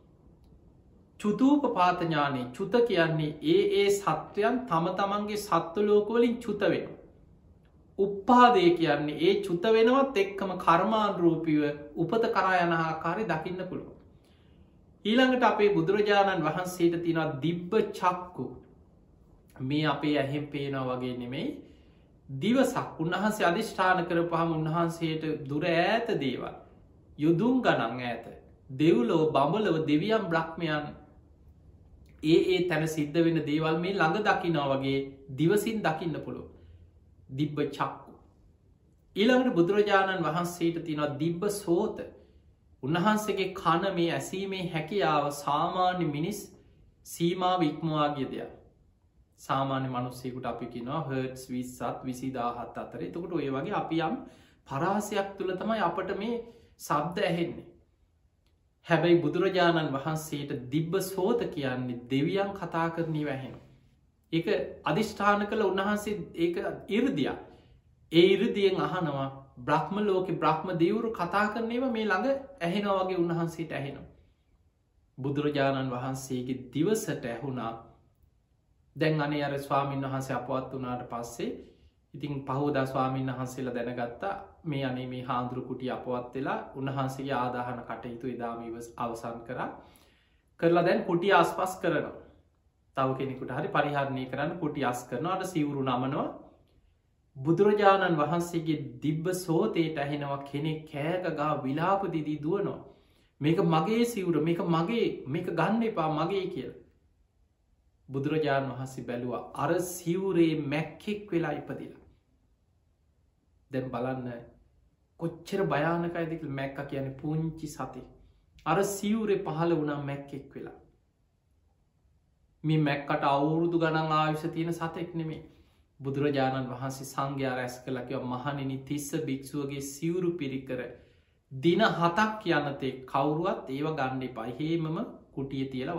A: චුතූප පාතඥානය චුත කියන්නේ ඒ ඒ සත්වයන් තම තමන්ගේ සත්ව ලෝකවලින් චුත වෙන උප්පාදය කියන්නේ ඒ චුත වෙනවත් එක්කම කර්මාන් රූපිව උපත කරා යන ආකාරය දකින්න පුළුව. ඊළඟට අපේ බුදුරජාණන් වහන්සේට තිනත් දිබ්බ චක්කු. මේ අපේ ඇහෙම් පේනවා වගේ නෙමෙයි. දිවසක් උන්වහන්සේ අධිෂ්ඨාන කර පහම උන්වහන්සේට දුර ඈත දේවල්. යුදුම් ගනන් ඇත දෙව්ලෝ බඹලව දෙවියම් බ්‍රහ්මයන්. ඒ ඒ තැන සිද්ධ වෙන දේවල් මේ ළඟ දකිනා වගේ දිවසින් දකින්න පුළුව දිබ්බ චක්කු. ඊළඟට බුදුරජාණන් වහන්සේට තිනවත් දිබ්බ සෝත. උන්වහන්සේගේ කන මේ ඇසීමේ හැකියාව සාමාන්‍ය මිනිස් සීමාව ඉක්මවාගේ දෙයක්. සාමාන්‍ය මනුස්සෙකුට අපි කිනවා හර්ටස් විස්සත් විසිදාහත් අතර. එතකොට ඔය වගේ අපි යම් පරාසයක් තුළ තමයි අපට මේ සබ්ද ඇහෙන්නේ. හැබැයි බුදුරජාණන් වහන්සේට දිබ්බ සෝත කියන්නේ දෙවියන් කතා කරනී වැහෙන එක අධිෂ්ඨාන කළ උන්වහන්සේ ඒ ඉරදිය ඒ ඉරදියෙන් අහනවා බ්‍රහ්ම ලෝක බ්‍රහ්ම දෙවුරු කතා කරනේව මේ ළඟ ඇහෙනවාගේ උන්වහන්සේට ඇහෙනවා. බුදුරජාණන් වහන්සේගේ දිවසට ඇහුණා දැන් අනේ අර ස්වාමීන් වහන්සේ අපවත් වනාට පස්සේ ඉතින් පහෝදා ස්වාමීන් වහන්සේලා දැනගත්තා මේ අනේ මේ හාන්දුරු කුටි අපවත් වෙලා උන්වහන්සේගේ ආදාහන කටයුතු එදාමීවස් අවසන් කර. කරලා දැන් කුටි ආස්පස් කරනවා. තව කෙනෙකුට හරි පරිහරණය කරන්න කුටි අස් කරනවාට සිවුරු නමනවා. බුදුරජාණන් වහන්සේගේ දිබ්බ සෝතයට ඇහෙනවා කෙනෙක් කෑගගා විලාප දිදී දුවනවා. මේක මගේ සිවුර මේක මගේ මේක ගන්න එපා මගේ කියල. බුදුරජාණන් වහන්සේ බැලුව අර සිවුරේ මැක්කෙක් වෙලා ඉපදිලා. දැම් බලන්න කොච්චර භයානක ඇදික මැක්ක කියන පුංචි සති. අර සිවුරේ පහළ වුණා මැක්කෙක් වෙලා. මේ මැක්කට අවුරුදු ගණන් ආයුෂ තියෙන සතෙක් නෙමේ බුදුරජාණන් වහන්සේ සංඝයා රැස් කළකිව මහනිනි තිස්ස භික්ෂුවගේ සිවුරු පිරිකර දින හතක් යනතේ කවුරුවත් ඒව ගණ්ඩි පයිහේමම කුටිය තියල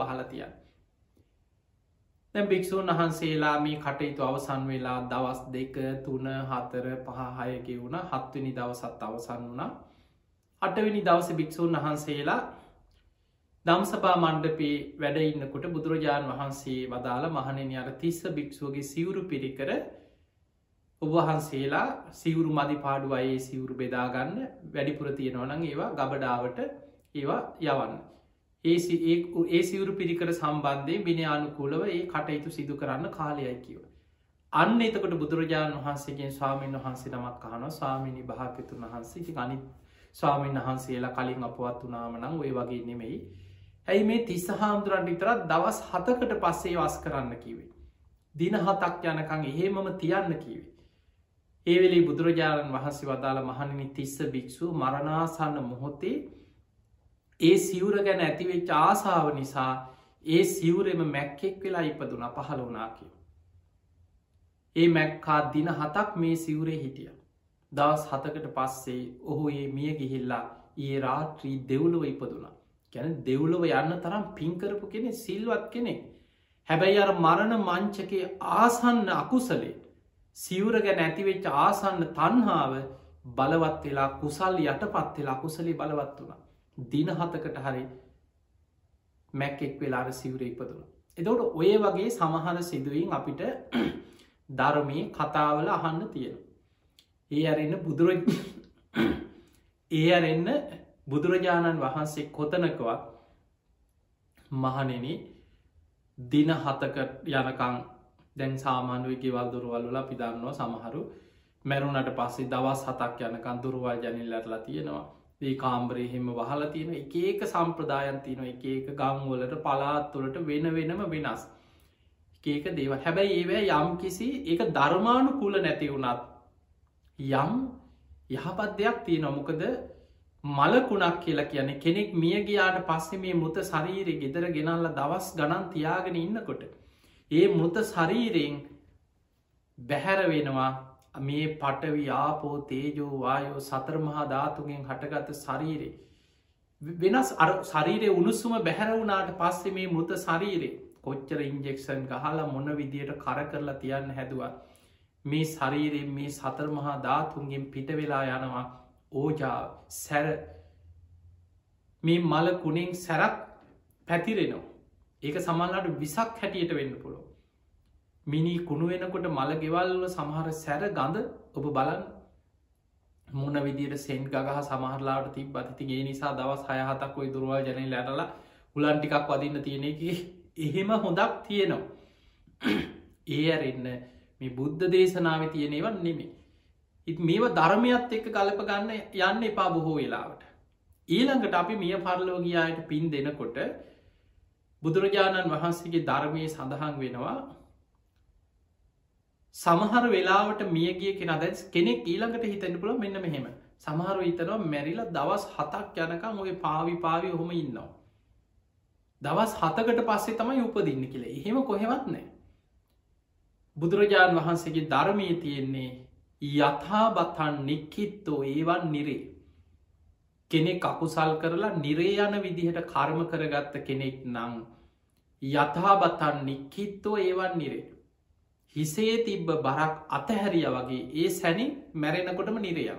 A: වහලතියන් භික්‍ෂූන් වහන්සේලා මේ කටයුතු අවසන් වෙලා දවස් දෙක තුන හතර පහහයගේ වුණ හත්වනි දවසත් අවසන් වුණ අටවිනි දවස භික්‍ෂූන් වහන්සේලා දම්සපා මණ්ඩපේ වැඩ ඉන්නකොට බුදුරජාණන් වහන්සේ වදාළ මහනෙන අර තිස්ස භික්ෂුවගේ සිවුරු පිරිකර ඔබවහන්සේලා සිවුරු මදි පාඩු අයේ සිවුරු බෙදාගන්න වැඩිපුර තියෙනවනං ඒවා ගබඩාවට ඒවා යවන්න. ඒ ඒ සිවුරු පිරිකර සම්බන්ධය බිනයානුකූලව ඒ කටයුතු සිදු කරන්න කාලයයි කිව. අන්න එතකොට බුදුරජාණන් වහන්සේගෙන් ස්වාමීන් වහන්සේ නමක් කහන ස්වාමිනි භාපිතුන් වහන්සේ අනිත් ස්වාමීන් වහන්සේලා කලින් අපවත් වනාමනං ඔය වගේ නෙමෙයි ඇයි මේ තිස්ස හාමුදුරන්ට විතරත් දවස් හතකට පස්සේ වස් කරන්න කිවේ. දින හතක් යනකං එහෙමම තියන්න කිවේ. ඒවෙලි බුදුරජාණන් වහන්සේ වදාළ මහනිනි තිස්ස භික්‍ෂු මරණාසන්න මොහොතේ ඒ සිවුර ගැන ඇතිවෙච් ආසාාව නිසා ඒ සිවුරෙම මැක්කෙක් වෙලා ඉපදුන පහළ වනා කිය. ඒ මැක්කා දින හතක් මේ සිවුරේ හිටිය. දවස් හතකට පස්සේ ඔහු ඒ මිය ගිහිල්ලා ඒ රාත්‍රී දෙව්ලොව ඉපදුනා. ගැන දෙව්ලොව යන්න තරම් පින්කරපු කෙනෙ සිල්වත් කෙනෙක් හැබැයි අර මරණ මංචකේ ආසන්න අකුසලේ සිවුර ගැන ඇතිවෙච්ච ආසන්න තන්හාාව බලවත් වෙලා කුසල් යටපත් වෙලා කුසලි බලවත් වුණ දින හතකට හරි මැක්ෙක් වෙලාර සිවුර ඉපදුන එතවට ඔය වගේ සමහර සිදුවීන් අපිට ධර්මය කතාවල අහන්න තියෙන ඒ අරන්න බුදුර ඒ අරන්න බුදුරජාණන් වහන්සේ කොතනකවත් මහනෙන දින හතක යනකං දැන් සාමානුවගේ වල් දුරුවල්ල පිදන්නවා සමහරු මැරුණට පස්සේ දවස් හතක් යනකන් දුරුවල් ජනිල්ලටලා තියෙනවා. ඒ කාම්බරයහෙම වහල තියෙන එක ඒක සම්ප්‍රදායන් තියන එක ඒක ගංවලට පලාත්තුලට වෙන වෙනම වෙනස්. ඒක දේව හැබැයි ඒවැ යම් කිසි ඒක ධර්මානු කුල නැති වුණත් යම් යහපත් දෙයක් තිය නොමකද මලකුණක් කියලා කියන කෙනෙක් මිය ගියාට පස්සෙ මේ මුත ශරීරය ගෙදර ගෙනල්ල දවස් ගණන් තියාගෙන ඉන්නකොට. ඒ මුත ශරීරයෙන් බැහැර වෙනවා මේ පටවි ආපෝ තේජෝ වායෝ සතරමහා ධාතුගෙන් හටගත ශරීරේ. වෙනස් අර ශරීරය උණුසුම බැහැරවුණට පස්සෙ මේ මෘත ශරීරේ කොච්චර ඉන්ජෙක්ෂන් ගහලා මොන විදියට කර කරලා තියන්න හැදවා. මේ ශරීරයෙන් මේ සතරමහා ධාතුන්ගෙන් පිට වෙලා යනවා ඕජා සැර මේ මල කුණෙන් සැරක් පැතිරෙනවා. ඒක සමල්ලට විසක් හැටියට වෙන්න පුළො. මිනි කුණු වෙනකොට මල ගෙවල්ල සමහර සැර ගඳ ඔබ බලන්න. මොන විදිට සෙන්් ගහ සමහරලාට තිබ බතිතිගේ නිසා දවස් හයහතක් ඔයි දුරවා ජන ලැටල උලන්ටිකක් වදින්න තියෙන එක. එහෙම හොඳක් තියෙනවා. ඒ ඇරෙන්න මේ බුද්ධ දේශනාව තියෙනවන් නෙමේ ඉත් මේවා ධර්මයත් එක්ක ගලප ගන්න යන්න එපා බොහෝ වෙලාවට. ඊළඟට අපි මිය පරලෝගයායට පින් දෙනකොට බුදුරජාණන් වහන්සේගේ ධර්මය සඳහන් වෙනවා සමහර වෙලාවට මියගිය කෙන දැස් කෙනෙක් ඊළඟට හිතන්න පුළ මෙන්න මෙහෙම සමහර හිතනවා මැරිල දවස් හතක් යනකම් ඔය පාවි පාවි හොම ඉන්නවා. දවස් හතකට පස්සේ තමයි උපදින්න කියල එහෙම කොහෙවත් නෑ. බුදුරජාණන් වහන්සේගේ ධර්මය තියෙන්නේ යථාබතන් නික්කිත්තෝ ඒවන් නිරේ. කෙනෙක් අකුසල් කරලා නිරේ යන විදිහට කර්ම කරගත්ත කෙනෙක් නං යථාබතන් නික්කිත්තෝ ඒවන් නිරේ. හිසේ තිබ්බ බරක් අතහැරිය වගේ ඒ සැනින් මැරෙනකොටම නිරයන.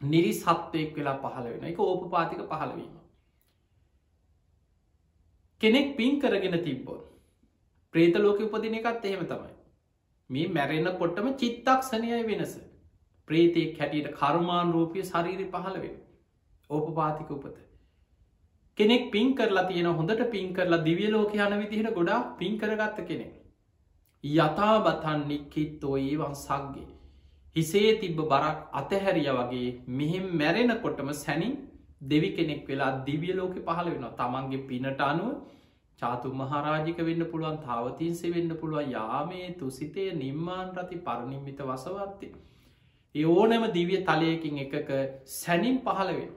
A: නිරි සත්වයෙක් වෙලා පහළ වෙන එක ඕපපාතික පහළවීම. කෙනෙක් පින් කරගෙන තිබ්බොත්. ප්‍රේත ලෝක උපදින එකත් එහෙම තමයි. මේ මැරෙන කොට්ටම චිත්තක් සනයයි වෙනස. ප්‍රේතෙක් හැටියට කර්මාන් රූපය ශරීරි පහළ වෙන. ඕපපාතික උපත. කෙනෙක් පින් කරලා තියෙන හොඳට පින් කරලා දිවිය ලෝක යන විදිහට ගොඩා පින් කරගත්ත කෙනෙක්. යථාබතන් නික්කිත්තෝ ඒවන් සක්ගේ. හිසේ තිබ්බ බරක් අතහැරිය වගේ මෙහෙම මැරෙනකොටම සැනින් දෙවි කෙනෙක් වෙලා දිවිය ලෝක පහළ වෙන තමන්ගේ පිනට අනුව චාතු මහරාජික වෙන්න පුළුවන් තාවතින්සේ වෙන්න පුළුවන් යාමේ තුසිතය නිම්මාන් රති පරණින්මිත වසවර්ති. ඒ ඕනෑම දිවිය තලයකින් එකක සැනින් පහළ වෙන.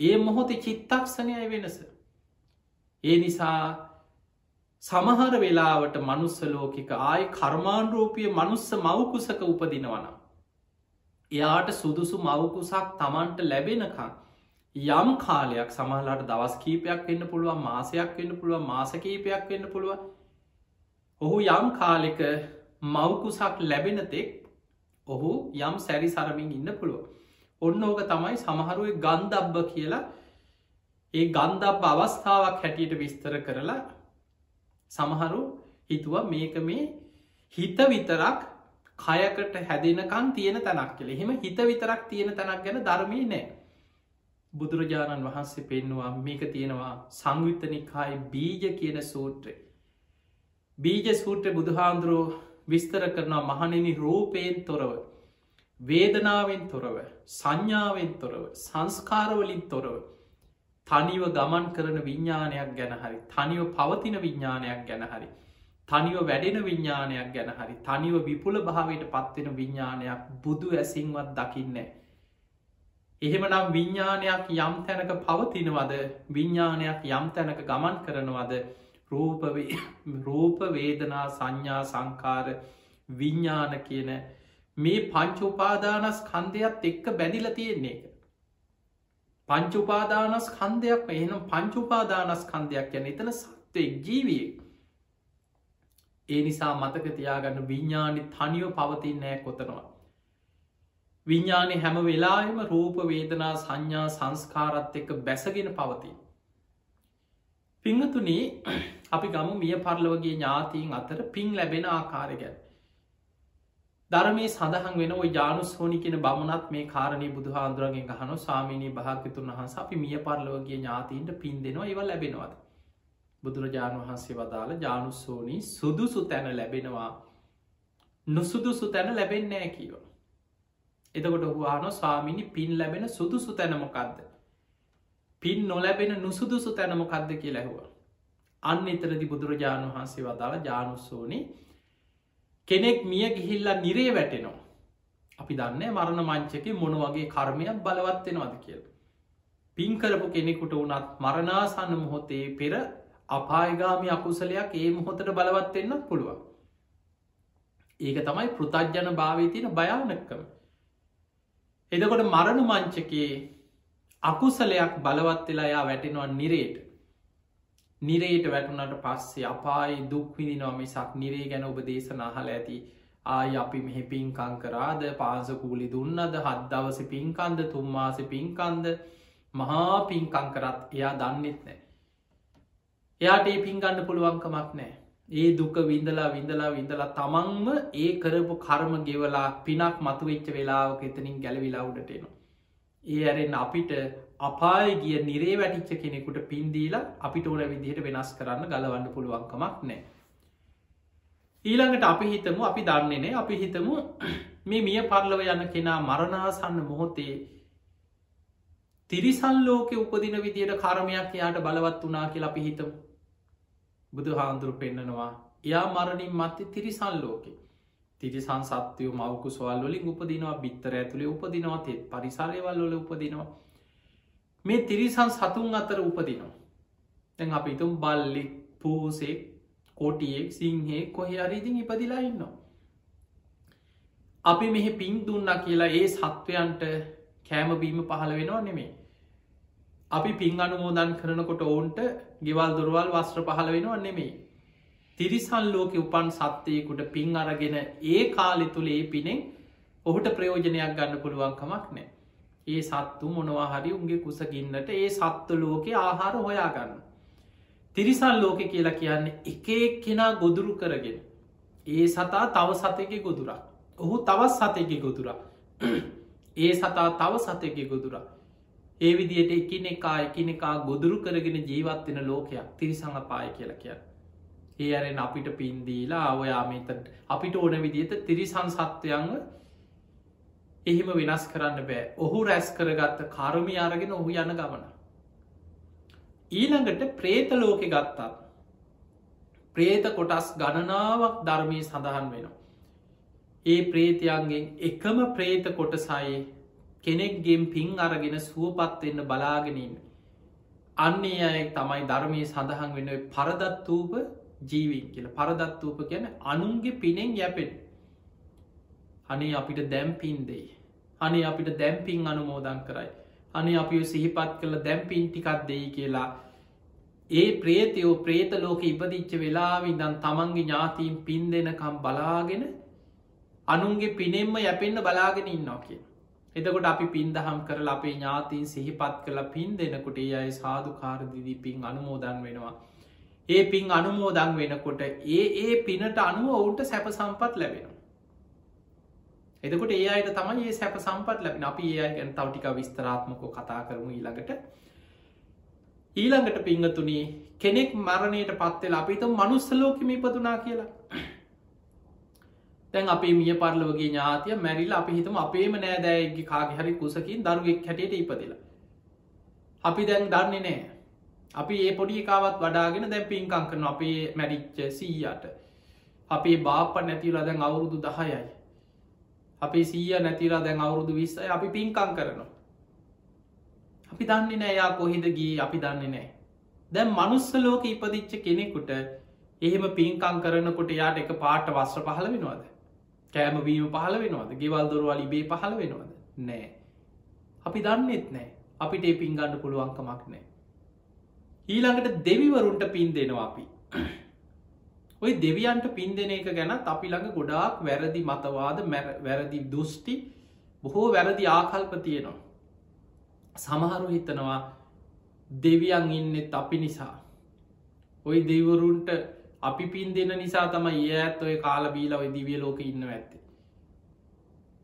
A: ඒ මොහොතේ චිත්තක්ෂණයයි වෙනස. ඒ නිසා සමහර වෙලාවට මනුස්ස ලෝකික ආය කර්මාණරූපිය මනුස්ස මවකුසක උපදිනවන. එයාට සුදුසු මවකුසක් තමන්ට ලැබෙනකං. යම් කාලයක් සමහලාට දවස් කීපයක් වෙන්න පුළුවන් මාසයක් වෙන්න පුළුව මාසකීපයක් වෙන්න පුළුව ඔහු යම් කාලෙක මවකුසක් ලැබෙනතෙක් ඔහු යම් සැරි සරමින් ඉන්න පුළුව ඔන්න ඕක තමයි සමහරුව ගන්දබ්බ කියලා ඒ ගන්දබ අවස්ථාවක් හැටියට විස්තර කරලා සමහරු හිතුව මේක මේ හිත විතරක් කයකට හැදෙනකං තියෙන තැනක් කළ එහෙම හිත විතරක් තියෙන තැනක් ගැන ධර්මී නෑ. බුදුරජාණන් වහන්සේ පෙන්නවා මේක තියෙනවා සංයුත්තනිකායි බීජ කියන සූත්‍රය. බීජ සූත්‍ර බුදුහාන්දුරුව විස්තර කරනවා මහනෙනි රූපයෙන් තොරව වේදනාවෙන් තොරව සංඥාවෙන් තොරව සංස්කාරවලින් තොරව. තනිව ගමන් කරන විඤ්ඥානයක් ගැන හරි තනිව පවතින විඤ්ඥානයක් ගැන හරි තනිව වැඩෙන විඤ්ඥානයක් ගැන හරි තනිව විපුල භාවයට පත්වෙන විඤ්ඥානයක් බුදු ඇසින්වත් දකින්නේ. එහෙමනම් විඤ්ඥානයක් යම් තැනක පවතිනවද විඤ්ඥානයක් යම් තැනක ගමන් කරනවද රූප වේදනා සංඥා සංකාර විඤ්ඥාන කියන මේ පංචෝපාදානස් කන්දයක් එක්ක බැඳිල තියෙන්නේ එක. පංචුපාදානස් කන්දයක් එහනම් පංචුපාදානස් කන්දයක් යන එතන සත්වයෙක් ජීවිය. ඒ නිසා මතක තියාගන්න විඤ්ඥානි තනිව පවතින් නෑ කොතනවා විඤ්ඥානි හැම වෙලාම රූප වේදනා සංඥා සංස්කාරත් එක්ක බැසගෙන පවතින් පිංහතුනේ අපි ගම මිය පරලවගේ ඥාතීන් අතර පින් ලැබෙන ආකාරය ගැන. ධර්මය සඳහන් වෙන ඔයි ජානු සෝනි කියෙන බමුණත් මේ කාරණය බුදුහාන්දුරගෙන් ගහනු සාමීනී භාගතුන් වහන්ස අපි මිය පරලෝගේ ඥාතීන්ට පින් දෙනවා ඒව ලැබෙනවාද. බුදුරජාණන් වහන්සේ වදාළ ජානුස්සෝනී සුදුසු තැන ලැබෙනවා නොසුදුසු තැන ලැබෙන්නෑ කියව. එතකොට හවාන ස්වාමිනි පින් ලැබෙන සුදුසු තැනමොකක්ද. පින් නොලැබෙන නුසුදුසු තැනමොකක්ද කිය ලැහවා. අන්න එතරදි බුදුරජාණන් වහන්සේ වදාළ ජානුස්සෝනි කෙනෙක් මිය ගිහිල්ලා නිරේ වැටෙනවා. අපි දන්න මරණ මංචක මොන වගේ කර්මයක් බලවත්වෙනවාද කියල. පින්කරපු කෙනෙකුට වනත් මරණාසන්න මොහොතේ පෙර අපායගාමි අකුසලයක් ඒ මොහොතට බලවත්වෙන්නත් පුළුවන්. ඒක තමයි පෘතජ්ජන භාවී තියෙන භයානක්කම එදකොට මරණ මංචකයේ අකුසලයක් බලවත් වෙලා යා වැටෙනවා නිරේට. නිරේට වැටුනට පස්සේ අපායි දුක්විදිනවා මිසක් නිරේ ගැන ඔබ දේශනාහල ඇති. ආය අපි මෙහි පින්කං කරාද? පාසකූලි දුන්නද? හත් දවස පින්කන්ද තුම්මාස පින්කන්ද මහා පින්කං කරත් එයා දන්නෙත් නෑ. එයාට ඒ පින්ගන්න පුළුවන්කමක් නෑ. ඒ දුක විඳලා විඳලා විඳලා තමන්ම ඒ කරපු කර්ම ගෙවලා පිනක් මතුවෙච්ච වෙලාවක එතනින් ගැලවිලා උඩටෙනවා. ඒ ඇරෙන් අපිට අපාය ගිය නිරේ වැටිච්ච කෙනෙකුට පින්දීලා අපිට ඕන විදිහට වෙනස් කරන්න ගලවන්න පුළුවන්කමක් නෑ. ඊළඟට අපි හිතමු අපි දන්නේනේ අපි හිතමු මේ මිය පරලව යන කෙනා මරණාසන්න මොහොතේ තිරිසල් ලෝක උපදින විදියට කර්මයක් එයාට බලවත් වනා කියලා අපි හිතමු. බුදු හාන්දුරු පෙන්න්නනවා එයා මරණින් මත්තේ තිරිසල් ලෝකෙ. තිරිසන් සත්‍යයෝ මවකු සවල් වලින් උපදිනවා බිත්තර ඇතුළේ උපදිනවා තෙත් පරිසරයවල් වල උපදිනවා. මේ තිරිසන් සතුන් අතර උපදිනවා තැන් අප ඉතුම් බල්ලෙක් පූසෙක් කොටියෙක් සිංහේ කොහෙ අරිදිින් ඉපදිලා ඉන්නවා අපි මෙහෙ පින් දුන්න කියලා ඒ සත්වයන්ට කෑමබීම පහළ වෙනවා නෙමේ අපි පින් අනුමෝදන් කරනකොට ඔවුන්ට ගෙවල් දුරවල් වස්ත්‍ර පහළ වෙනවා නෙමේ. තිරිසල් ලෝක උපන් සත්‍යයකුට පින් අරගෙන ඒ කාලෙ තුළ ඒ පිනෙන් ඔහුට ප්‍රයෝජනයක් ගන්න පුළුවන්කමක් නෑ. ඒ සත්තු මොනවා හරි උන්ගේ කුසගින්නට ඒ සත්තු ලෝකෙ ආහාර හොයාගන්න. තිරිසල් ලෝක කියලා කියන්නේ එක කෙනා ගොදුරු කරගෙන. ඒ සතා තව සතයක ගොදුරා. ඔහු තවත් සතයක ගොදුරා. ඒ සතා තව සතයක ගොදුරා. ඒ විදියට එකින එකා එකිනෙකා ගොදුරු කරගෙන ජීවත්වෙන ලෝකයක් තිරිසං අපාය කියලා කිය. ඒ අරෙන් අපිට පින්දීලා අවයාමත අපිට ඕන විදිහට තිරිසං සත්වයන්ව එහෙම වෙනස් කරන්න බෑ ඔහු රැස් කරගත්ත කරුමි අරගෙන ඔහු යන ගමන. ඊළඟට ප්‍රේත ලෝකෙ ගත්තා. ප්‍රේත කොටස් ගණනාවක් ධර්මී සඳහන් වෙනවා. ඒ ප්‍රේතයන්ගෙන් එකම ප්‍රේත කොටසයි කෙනෙක්ගෙන් පින් අරගෙන සුවපත්වෙන්න බලාගෙනන්න. අන්නේ අය තමයි ධර්මය සඳහන් වෙන පරදත්වූප ජීවින් කියල පරදත්වූප ගැන අනුන්ගේ පිනෙන් යැපෙන්. අනේ අපිට දැම්පින් දෙයි. අනේ අපිට දැම්පින් අනුමෝදන් කරයි. අනේ අපි සිහිපත් කළ දැම්පින් ටිකක් දෙයි කියලා ඒ ප්‍රේතයෝ ප්‍රේත ලෝක ඉපදිච්ච වෙලාවිදන් තමන්ගේ ඥාතීන් පින් දෙනකම් බලාගෙන අනුන්ගේ පිනෙම්ම යැපෙන්න්න බලාගෙන ඉන්නවා කිය. එතකොට අපි පින්දහම් කරලා අපේ ඥාතින් සිහිපත් කළ පින් දෙනකොට ඒ අයි සාධකාරදිදී පින් අනුමෝදන් වෙනවා. ඒ පින් අනුමෝදන් වෙනකොට ඒ ඒ පිනට අනුව ඔවුන්ට සැප සම්පත් ලැබෙනවා. එතකොට ඒ අයට තමයි ඒ සැප සම්පත් ලැබෙන අපි ඒ අයි ගැන තවටික විස්තරාත්මකෝ කතා කරමු ඊළඟට ඊළඟට පිංහතුනී කෙනෙක් මරණයට පත්වෙලා අපිත මනුස්සලෝකම ඉපදුනා කියලා තැන් අපේ මිය පරලවගේ ඥාතිය මැරිල් අපි හිතම අපේම නෑදෑගේ කාගේ හරි කුසකින් දරුවෙක් හැටියට ඉපදිලා. අපි දැන් දන්නේ නෑ. අපි ඒ පොඩි කාවත් වඩාගෙන දැන් පින්කං කරන අපේ මැරිච්ච සීයට. අපේ බාප නැතිවලා දැන් අවුරුදු දහයයි. අපේ සීය නැතිලා දැන් අවුරුදු විස්සයි අපි පින්කං කරනවා. අපි දන්නේ නෑ යා කොහිද ගී අපි දන්නේ නෑ. දැන් මනුස්ස ලෝක ඉපදිච්ච කෙනෙකුට එහෙම පින්කං කරනකොට යාට එක පාට වස්්‍ර පහල වෙනවාද. කෑමවීම පහල වෙනවාද ගෙවල් දොරවල් ඉබේ පහල වෙනවාද නෑ අපි දන්නෙත් නෑ අපිට ඒ පින්ගන්න පුළුවන්කමක් නෑ ඊළඟට දෙවිවරුන්ට පින් දෙනවා අපි ඔයි දෙවියන්ට පින් දෙන එක ගැනත් අපි ළඟ ගොඩාක් වැරදි මතවාද වැරදි දුෘෂ්ටි බොහෝ වැරදි ආකල්ප තියෙනවා සමහරු හිතනවා දෙවියන් ඉන්නෙත් අපි නිසා ඔයි දෙවරුන්ට අපි පින් දෙන්න නිසා තම ඒ ඇත් ඔය කාල බීල ඔය දිවිය ලෝක ඉන්න ඇත්තේ.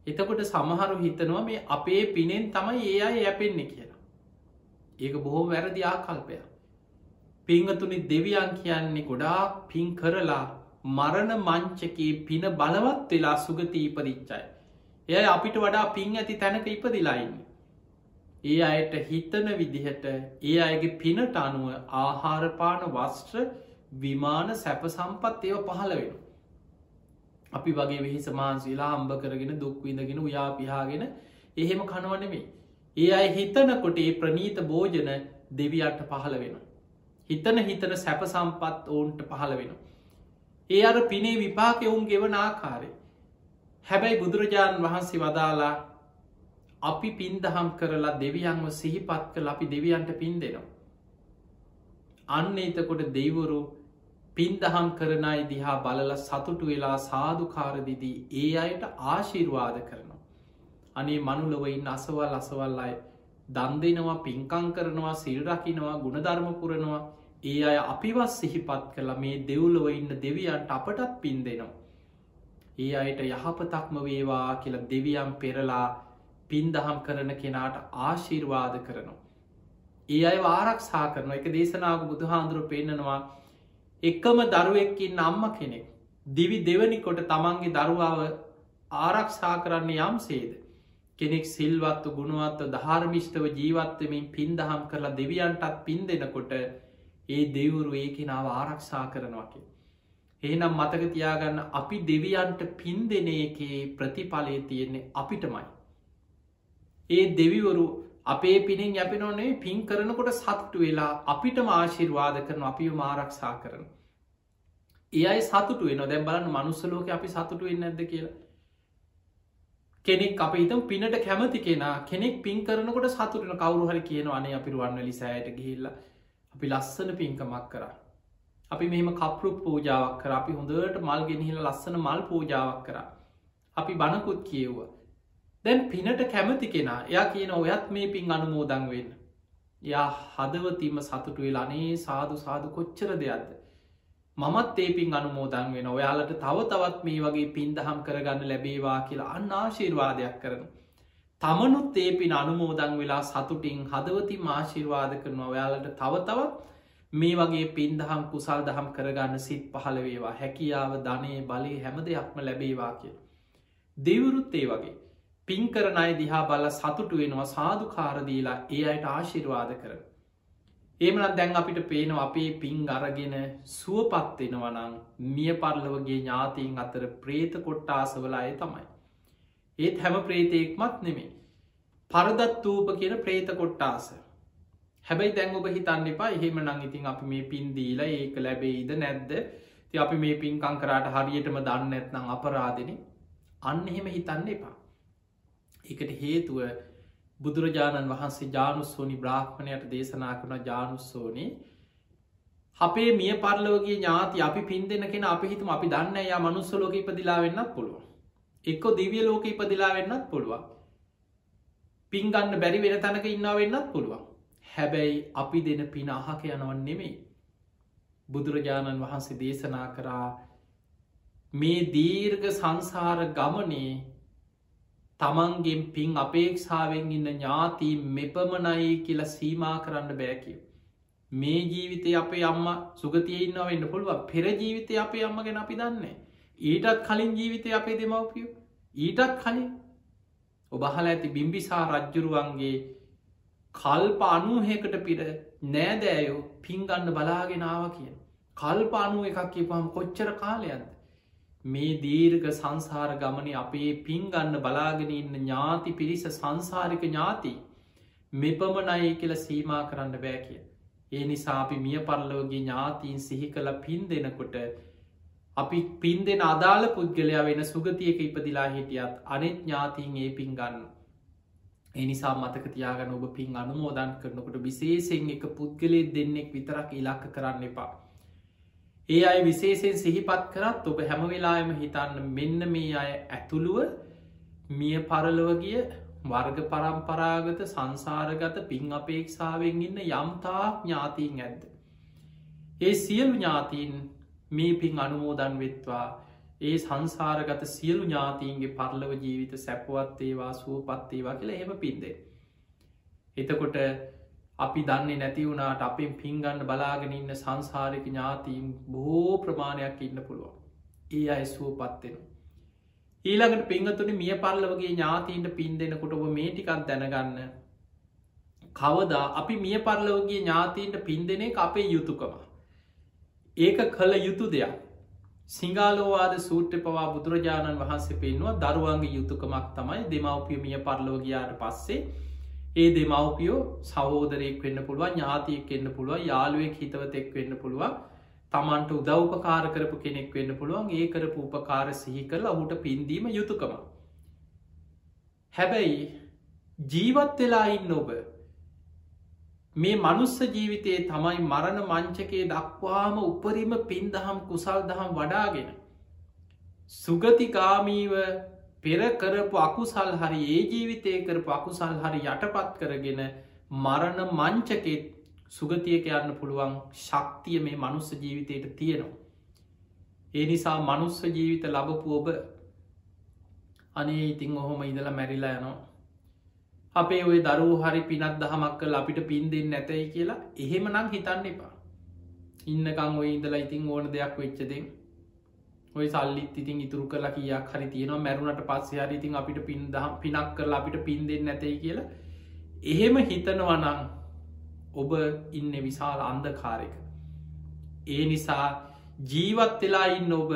A: එතකොට සමහරු හිතනවා මේ අපේ පිනෙන් තමයි ඒ අය යැපෙන්නේ කියලා. ඒක බොහෝ වැරදි ආකල්පය. පිංහතුනි දෙවියන් කියන්නේ ගොඩාක් පින් කරලා මරණ මංචකේ පින බලවත් වෙලා සුගති ඉපදිච්චයි. එය අපිට වඩා පින් ඇති තැනක ඉපදිලායින්න. ඒ අයට හිතන විදිහට ඒ අයගේ පිනට අනුව ආහාරපාන වස්ත්‍ර විමාන සැප සම්පත් ඒව පහළ වෙන. අපි වගේ වෙහි සමාන්සීලා හම්බ කරගෙන දුක්විඳගෙන උයා පිහාගෙන එහෙම කනවනෙමේ. ඒ අයි හිතනකොට ඒ ප්‍රනීත භෝජන දෙවියන්ට පහළ වෙන. හිතන හිතන සැප සම්පත් ඔවුන්ට පහළ වෙන. ඒ අර පිනේ විපාක ඔවුන් ගෙවන ආකාරය. හැබැයි බුදුරජාණන් වහන්සේ වදාලා අපි පින්දහම් කරලා දෙවියන්ව සිහිපත් කළ අපි දෙවියන්ට පින් දෙනවා. අන්න එතකොට දෙවරු පින්දහම් කරනයි දිහා බලල සතුටු වෙලා සාධකාරදිදී ඒ අයට ආශිර්වාද කරනවා. අනේ මනුලොවයින් අසවල් අසවල් අය දන් දෙනවා පින්කං කරනවා සිල්රකිනවා ගුණධර්ම පුරනවා ඒ අය අපිවත් සිහිපත් කළ මේ දෙව්ලොව ඉන්න දෙවියන්ට අපටත් පින් දෙනවා. ඒ අයට යහපතක්ම වේවා කියල දෙවියම් පෙරලා පින්දහම් කරන කෙනාට ආශිර්වාද කරනවා. ඒ අය ආරක්ෂා කරන එක දේශනාග බුදුහාන්දුරුව පෙන්න්නනවා එකම දරුවෙක්කින් අම්ම කෙනෙක් දිවි දෙවනිකොට තමන්ගේ දරුවාව ආරක්ෂා කරන්න යම් සේද කෙනෙක් සිල්වත්තු ගුණුවත්ව ධාර්මිෂ්ටව ජීවත්තමින් පින්දහම් කරලා දෙවියන්ටත් පින් දෙනකොට ඒ දෙවුරු ඒ කෙනාව ආරක්ෂා කරනවාකි. ඒනම් මතක තියාගන්න අපි දෙවියන්ට පින් දෙන එකේ ප්‍රතිඵලය තියෙන්නේ අපිටමයි. ඒ දෙවිවරු අපේ පිනෙන් යැපෙනොනේ පින් කරනකොට සත්තු වෙලා අපිට ආශිර්වාද කරන අපි මාරක්ෂා කරන. ඒ අයි සතුට වෙන දැම් බලන්න මනුස්සලෝක අපි සතුට වෙන්න ඇද කියලා. කෙනෙක් අප හිතම් පිනට කැමති කෙනා කෙනෙක් පින් කරනකොට සතුටන කවරු හරි කියන අනේ අපි රුවන්වලි සෑයට ගිහිල්ල අපි ලස්සන පින්කමක් කරා. අපි මෙම කපරු පූජාවක් කර අපි හොඳට මල් ගෙනහිල ලස්සන මල් පූජාවක් කරා. අපි බණකුත් කියව්වා. දැන් පිනට කැමති කෙනා එයා කියන ඔයත් මේ පින් අනුමෝදං වෙන්න. යා හදවතීම සතුටු වෙලා අනේ සාදු සාදු කොච්චර දෙයක්ද. මමත් ඒ පින් අනුමෝදන් වෙන ඔයාලට තව තවත් මේ වගේ පින්දහම් කරගන්න ලැබේවා කියලා අන්න ආශීර්වාදයක් කරන. තමනුත් ඒ පින් අනුමෝදං වෙලා සතුටින් හදවති ආශිර්වාද කරන ඔයාලට තව තවත් මේ වගේ පින්දහම් කුසල් දහම් කරගන්න සිත් පහළ වේවා හැකියාව ධනය බලය හැම දෙයක්ම ලැබේවා කිය. දෙවුරුත් ඒ වගේ පින් කරන අය දිහා බල සතුටු වෙනවා සාධකාරදීලා ඒ අයට ආශිර්වාද කර. ඒමනත් දැන් අපිට පේනවා අපේ පින් අරගෙන සුවපත්වෙනවනං මිය පරලවගේ ඥාතීන් අතර ප්‍රේත කොට්ටාසවල අය තමයි. ඒත් හැම ප්‍රේතයෙක්මත් නෙමේ. පරදත්වූප කියන ප්‍රේත කොට්ටාස. හැබැයි දැන් ඔබ හිතන්න එපා එහෙම නං ඉතින් අපි මේ පින්දීලා ඒක ලැබෙයිද නැද්ද ති අපි මේ පින්කං කරාට හරියටම දන්න ඇත්නම් අපරාධන අන්න එහෙම හිතන්න එපා. එකට හේතුව බුදුරජාණන් වහන්සේ ජානුස්සෝනි බ්‍රාහ්මණයට දේශනා කරන ජානුස්සෝනි අපේ මිය පරලෝගේ ඥාති අපි පින් දෙන කෙන අපි හිතුම අපි දන්න යා මනුස්සලෝක ඉපදිලා වෙන්නත් පුළුව එක්කො දිවිය ලෝක ඉපදිලා වෙන්නත් පුළුවන් පින්ගන්න බැරි වෙන තැනක ඉන්නා වෙන්නත් පුළුවන් හැබැයි අපි දෙන පින අහක යනවන් නෙමෙයි බුදුරජාණන් වහන්සේ දේශනා කරා මේ දීර්ග සංසාර ගමනේ තමන්ගෙන් පින් අපේක්ෂාවෙන් ඉන්න ඥාති මෙපමණයි කියලා සීමා කරන්න බෑකිව. මේ ජීවිතය අපේ අම්ම සුගතිය ඉන්න වෙන්න පුළුව පෙර ජීවිතය අපේ අම්ම ගැන අපි දන්නේ. ඊටත් කලින් ජීවිතය අපේ දෙමවපිය ඊටත් කලින් ඔබහල ඇති බිම්බිසා රජ්ජුරුවන්ගේ කල්ප අනුහකට පිර නෑදෑයෝ පින්ගන්න බලාගෙනාව කියන. කල්ප අනුව එකක් කියපහම කොච්චර කාලයන්ද. මේ දීර්ග සංසාර ගමන අපේ පින්ගන්න බලාගෙන ඉන්න ඥාති පිරිස සංසාරික ඥාති මෙපමනයි කියල සීමා කරන්න බෑ කිය. ඒ නිසා අපි මිය පරලෝගේ ඥාතීන් සිහි කළ පින් දෙනකොට අපි පින් දෙෙන අදාළ පුද්ගලයා වෙන සුගතියක ඉපදිලා හිටියත් අනෙත් ඥාතිීන් ඒ පින් ගන්න. එනිසා මතක තියාගන්න ඔබ පින් අනුමෝදන් කරනකොට විශේෂෙන් එක පුද්ගලේ දෙන්නෙක් විතරක් ඉලක්ක කරන්න එපා. ඒ අයි විශේෂයෙන් සිහිපත් කරත් ඔබ හැම වෙලාම හිතන්න මෙන්න මේ අය ඇතුළුව මිය පරලොවගිය වර්ග පරම්පරාගත සංසාරගත පින් අපේක්ෂාවෙන් ඉන්න යම්තා ඥාතීන් ඇද්ද. ඒ සියලු ඥාතීන් මේ පින් අනුමෝදන් වෙත්වා ඒ සංසාරගත සියලු ඥාතීන්ගේ පරලව ජීවිත සැපවත්තේවා සුවපත්තේවා කියලා එහෙම පින්දේ. එතකොට අපි දන්නේ නැති වුණට අපෙන් පින්ගන්න බලාගෙන ඉන්න සංසාරික ඥාතීන් බොහෝ ප්‍රමාණයක් ඉන්න පුළුවන්. ඒ අයි සුව පත්වෙන. ඊළඟට පිංහතුනි මිය පල්ලවගේ ඥාතීන්ට පින් දෙනකොට ඔබ මේටිකක් දැනගන්න. කවදා අපි මිය පරලවගේ ඥාතීන්ට පින් දෙනෙ අපේ යුතුකම. ඒක කළ යුතු දෙයක්. සිංහලෝවාද සූට්‍ර පවා බුදුරජාණන් වහන්සේ පෙන්වා දරුවන්ගේ යුතුකමක් තමයි දෙමවපිය මිය පරලෝගයාට පස්සේ ඒ දෙමවපියෝ සහෝදරයෙක් වෙන්න පුළුවන් ඥාතියෙක් වෙන්න පුළුව යාළුවෙක් හිතවතෙක් වෙන්න පුළුවන් තමන්ට උදව්පකාර කරපු කෙනෙක් වෙන්න පුළුවන් ඒ කරපු උපකාර සිහි කරල ඔහුට පින්දීම යුතුකම. හැබැයි ජීවත් වෙලායින්න ඔබ මේ මනුස්ස ජීවිතයේ තමයි මරණ මංචකේ දක්වාම උපරිම පින්දහම් කුසල් දහම් වඩාගෙන සුගතිකාමීව පෙර කරපු අකුසල් හරි ඒ ජීවිතය කරපු අකුසල් හරි යටපත් කරගෙන මරණ මංචකෙත් සුගතියක යන්න පුළුවන් ශක්තිය මේ මනුස්ස ජීවිතයට තියෙනවා. ඒ නිසා මනුස්ස ජීවිත ලබපු ඔබ අනේ ඉතිං ඔහොම ඉඳලා මැරිලා යනවා. අපේ ඔය දරුව හරි පිනත් දහමක් කල අපිට පින් දෙන්න ඇතයි කියලා එහෙම නම් හිතන්න එපා. ඉන්නකං ඔය ඉඳලා ඉතින් ඕන දෙයක් වෙච්චදෙන් ඔය සල්ලිත් ඉතින් ඉතුරු කලා කියක් හරි තියෙනවා මැරුණට පස්සේ හරි ඉතින් අපිට පින් දහම් පිනක් කරලා අපිට පින් දෙන්න ඇතයි කියලා එහෙම හිතනවනං ඔබ ඉන්න විශාල අන්දකාරක. ඒ නිසා ජීවත් වෙලා ඉන්න ඔබ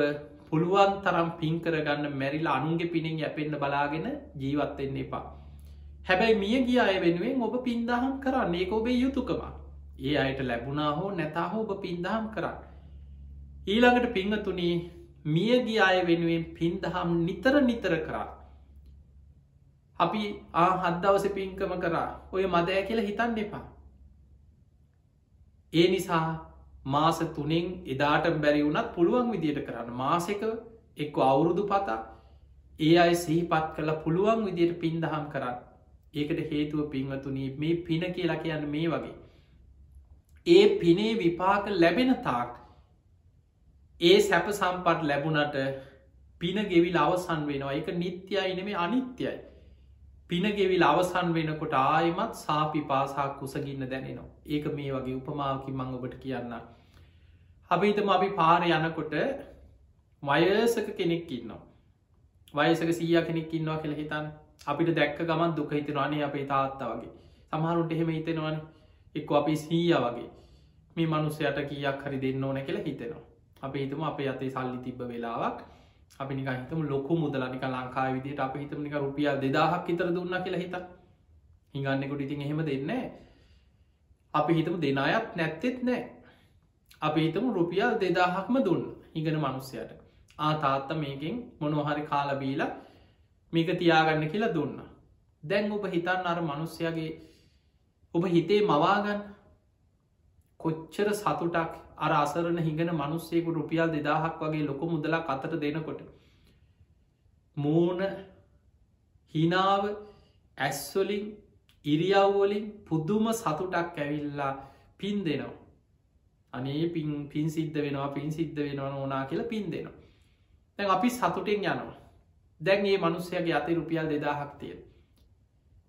A: පුළුවන් තරම් පින් කරගන්න මැරිල අනුන්ගේ පිණින් යැපෙන්න්න බලාගෙන ජීවත්වෙන්න එපා. හැබැයි මිය ගිය අය වෙනුවෙන් ඔබ පින්දහම් කරන්න ඒක ඔබේ යුතුකම ඒ අයට ලැබුණා හෝ නැතා හෝ ඔබ පින්දහම් කරන්න. ඊළඟට පිංහතුනී මියගිය අය වෙනුවෙන් පින්දහම් නිතර නිතර කරා. අපි ආ හද්දවස පින්කම කරා ඔය මදය කියලා හිතන්න එපා. ඒ නිසා මාස තුනෙන් එදාට බැරි වුණත් පුළුවන් විදියට කරන්න මාසක එක්ක අවුරුදු පතා ඒ අයි සිහිපත් කළ පුළුවන් විදියට පින්දහම් කරන්න ඒකට හේතුව පින්වතුනී මේ පින කියලා කියන්න මේ වගේ. ඒ පිනේ විපාක ලැබෙන තාක් ඒ සැප සම්පට් ලැබුණට පින ගෙවිල් අවසන් වෙනවා එක නිත්‍යයි නෙමේ අනිත්‍යයි. පින ගෙවිල් අවසන් වෙනකොට ආයමත් සාපි පාසාක් කුසගින්න දැනෙනවා ඒක මේ වගේ උපමාවකි මං ඔබට කියන්න. අපිතම අපි පාර යනකොට වයසක කෙනෙක් ඉන්නවා. වයසක සීය කෙනෙක් ඉන්නවා කෙළ හිතන් අපිට දැක්ක ගමන් දුක හිතනවානේ අපේ තාත්තා වගේ. සමහරුන්ට එහෙම හිතෙනවන. එක්ක අපි සීය වගේ. මේ මනුස්සයට කියක් හරි දෙන්න ඕන කියලා හිතෙනවා. අප හිතම අපේ අතේ සල්ලි තිබ්බ වෙලාවක්. අපි නික හිතම ලොකු මුදලනික ලංකා විදිට අප හිතමනික රුපියල් දෙදාහක් ඉතර දුන්න කියලා හිත හිඟන්නෙකුට ඉතින් එහෙම දෙන්න අපි හිතම දෙනායත් නැත්තෙත් නෑ අපි හිතම රුපියල් දෙදාහක්ම දුන්න. හිගන මනුස්සයට. ආතාත්ත මේකින් මොනොහරි කාලබීලා මේක තියාගන්න කියලා දුන්න. දැන් ඔබ හිතන්න අර මනුස්්‍යයාගේ ඔබ හිතේ මවාගන්න කොච්චර සතුටක් අර අසරන හිඟන මනුස්සේකු රුපියල් දෙදාහක් වගේ ලොක මුදලා අතට දෙනකොට. මූන හිනාව ඇස්වලින් ඉරියව්වලින් පුද්දුම සතුටක් ඇවිල්ලා පින් දෙනවා. අනේ පින් පින් සිද්ධ වෙනවා පින් සිද්ධ වෙනවා ඕනා කියලා පින් දෙනවා. දැන් අපි සතුටෙන් යනවා. දැන් ඒ මනුස්සයගේ අති රුපියල් දෙදාහක් තියෙන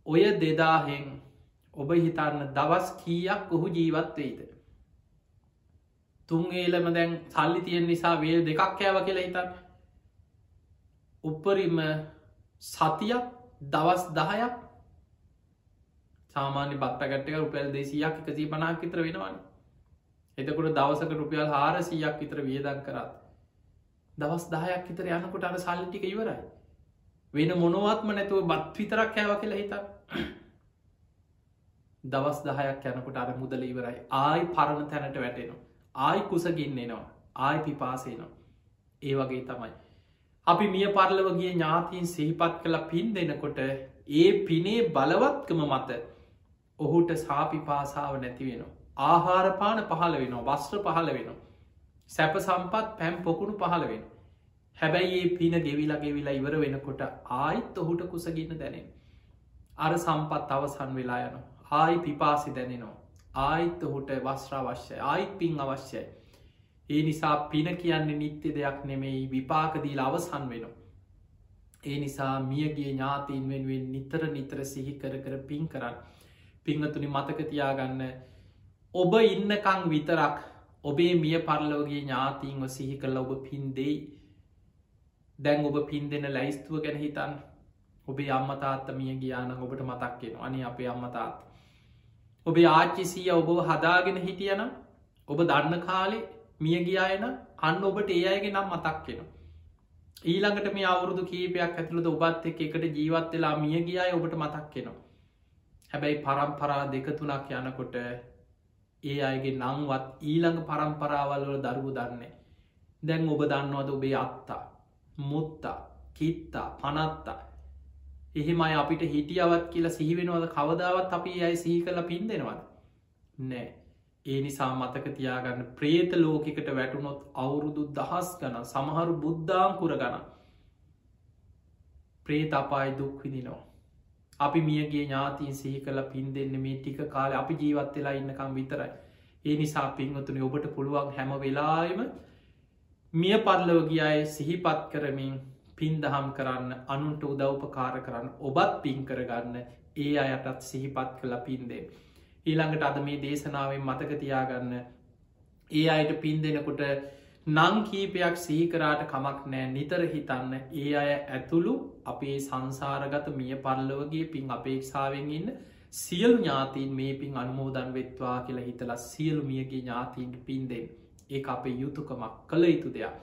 A: ඔය දෙදාහෙන් ඔබ හිතන්න දවස් කීයක් ඔහු ජීවත් වෙයිද? තුන් ඒලම දැන් සල්ලි තියෙන් නිසා වේල් දෙකක් කෑව කියලා හිතන්න. උපරිම සතියක් දවස් දහයක්. සාමාන්‍ය බත්තගටක රුපැල් දෙසියක් එකසී පනාක් විතර වෙනවාන. එතකොට දවසක රුපියල් හාරසීයක් විතර වියදන් කරත්. දවස් දායක් විතර යනකොට අර සල්ලිටික ඉවරයි. වෙන මොනවත්ම නැතුව බත් විතරක් කෑව කියලා හිතා දවස් දහයක් යනකොට අර මුදල ඉවරයි ආයි පරණ තැනට වැටෙනවා ආයි කුසගින්නෙනවා ආයි පිපාසේනවා ඒ වගේ තමයි. අපි මිය පරලවගේ ඥාතීන් සිහිපත් කළ පින් දෙනකොට ඒ පිනේ බලවත්කම මත ඔහුට සාපිපාසාව නැති වෙනවා. ආහාරපාන පහල වෙනවා වස්ත්‍ර පහල වෙනවා. සැප සම්පත් පැම් පොකුණු පහල වෙන. හැබැයි ඒ පින ගෙවිලා ගෙවිලා ඉවර වෙනකොට ආයිත් ඔහුට කුසගින්න දැනෙන. අර සම්පත් අවසන් වෙලා යන ආයි පිපාසි දැනෙනවා. ආයිත් ඔහුට වස්්‍රාවශ්‍යයි ආයිත් පින් අවශ්‍යයි. ඒ නිසා පින කියන්නේ නිත්‍ය දෙයක් නෙමෙයි විපාකදී අවසන් වෙන. ඒ නිසා මියගේ ඥාතීන් වෙනුවෙන් නිතර නිතර සිහි කර කර පින් කරන්න. පිංහතුනි මතකතියාගන්න ඔබ ඉන්නකං විතරක් ඔබේ මිය පරලෝගේ ඥාතීන්ව සිහි කළ ඔබ පින්දෙයි දැන් ඔබ පින් දෙන ලැයිස්තුව ගැන හිතන් ඔබේ අම්මතාත්ත මිය ගියාන ඔබට මතක්කෙන අනි අපේ අම්මතාත් ඔබේ ආච්චිසිය ඔබ හදාගෙන හිටියනම් ඔබ දන්න කාලේ මිය ගියායන අන්න ඔබට ඒ අයගේ නම් මතක් කෙනවා ඊළඟට මේ අවුරුදු කීපයක් ඇතුළද ඔබත් එක් එකට ජීවත් වෙලා මිය ගියාය ඔබට මතක් කෙනවා හැබැයි පරම්පරා දෙක තුනක් යනකොට ඒ අයගේ නංවත් ඊළඟ පරම්පරාවල්වල දරුව දන්නේ දැන් ඔබ දන්නවද ඔබේ අත්තා? මුත්තා කිත්තා පනත්තා. එහෙම අය අපිට හිටියවත් කියලා සිහිවෙනවද කවදාවත් අපි අයි සිහි කල පින් දෙෙනවද නෑ. ඒ නිසා මතක තියාගන්න ප්‍රේත ලෝකෙකට වැටුනොත් අවුරුදු දහස් ගන සමහරු බුද්ධාංකුර ගන ප්‍රේත අපායි දුක්විදිනවා අපි මියගේ ඥාතිීන් සිහි කල පින් දෙන්න මේ ටික කාල අපි ජීවත් වෙලා ඉන්නකම් විතරයි. ඒ නිසා පින්වතුන ඔබට පුළුවන් හැම වෙලාම මිය පරලව ගියයි සිහිපත් කරමින් පින් දහම් කරන්න අනුන්ට උදව්පකාර කරන්න ඔබත් පින් කරගන්න ඒ අයටත් සිහිපත් කළ පින්දේ ඊළඟට අද මේ දේශනාවෙන් මතක තියාගන්න ඒ අයට පින් දෙනකොට නංකීපයක් සීකරාට කමක් නෑ නිතර හිතන්න ඒ අය ඇතුළු අපේ සංසාරගත මිය පරල්ලවගේ පින් අපේක්ෂාවෙන් ඉන්න සියල් ඥාතීන් මේ පින් අනුමෝදන් වෙත්වා කියලා හිතලා සියලු මියගේ ඥාතීන්ට පින්දෙන් ඒ අපේ යුතුකමක් කළ යුතු දෙයක්.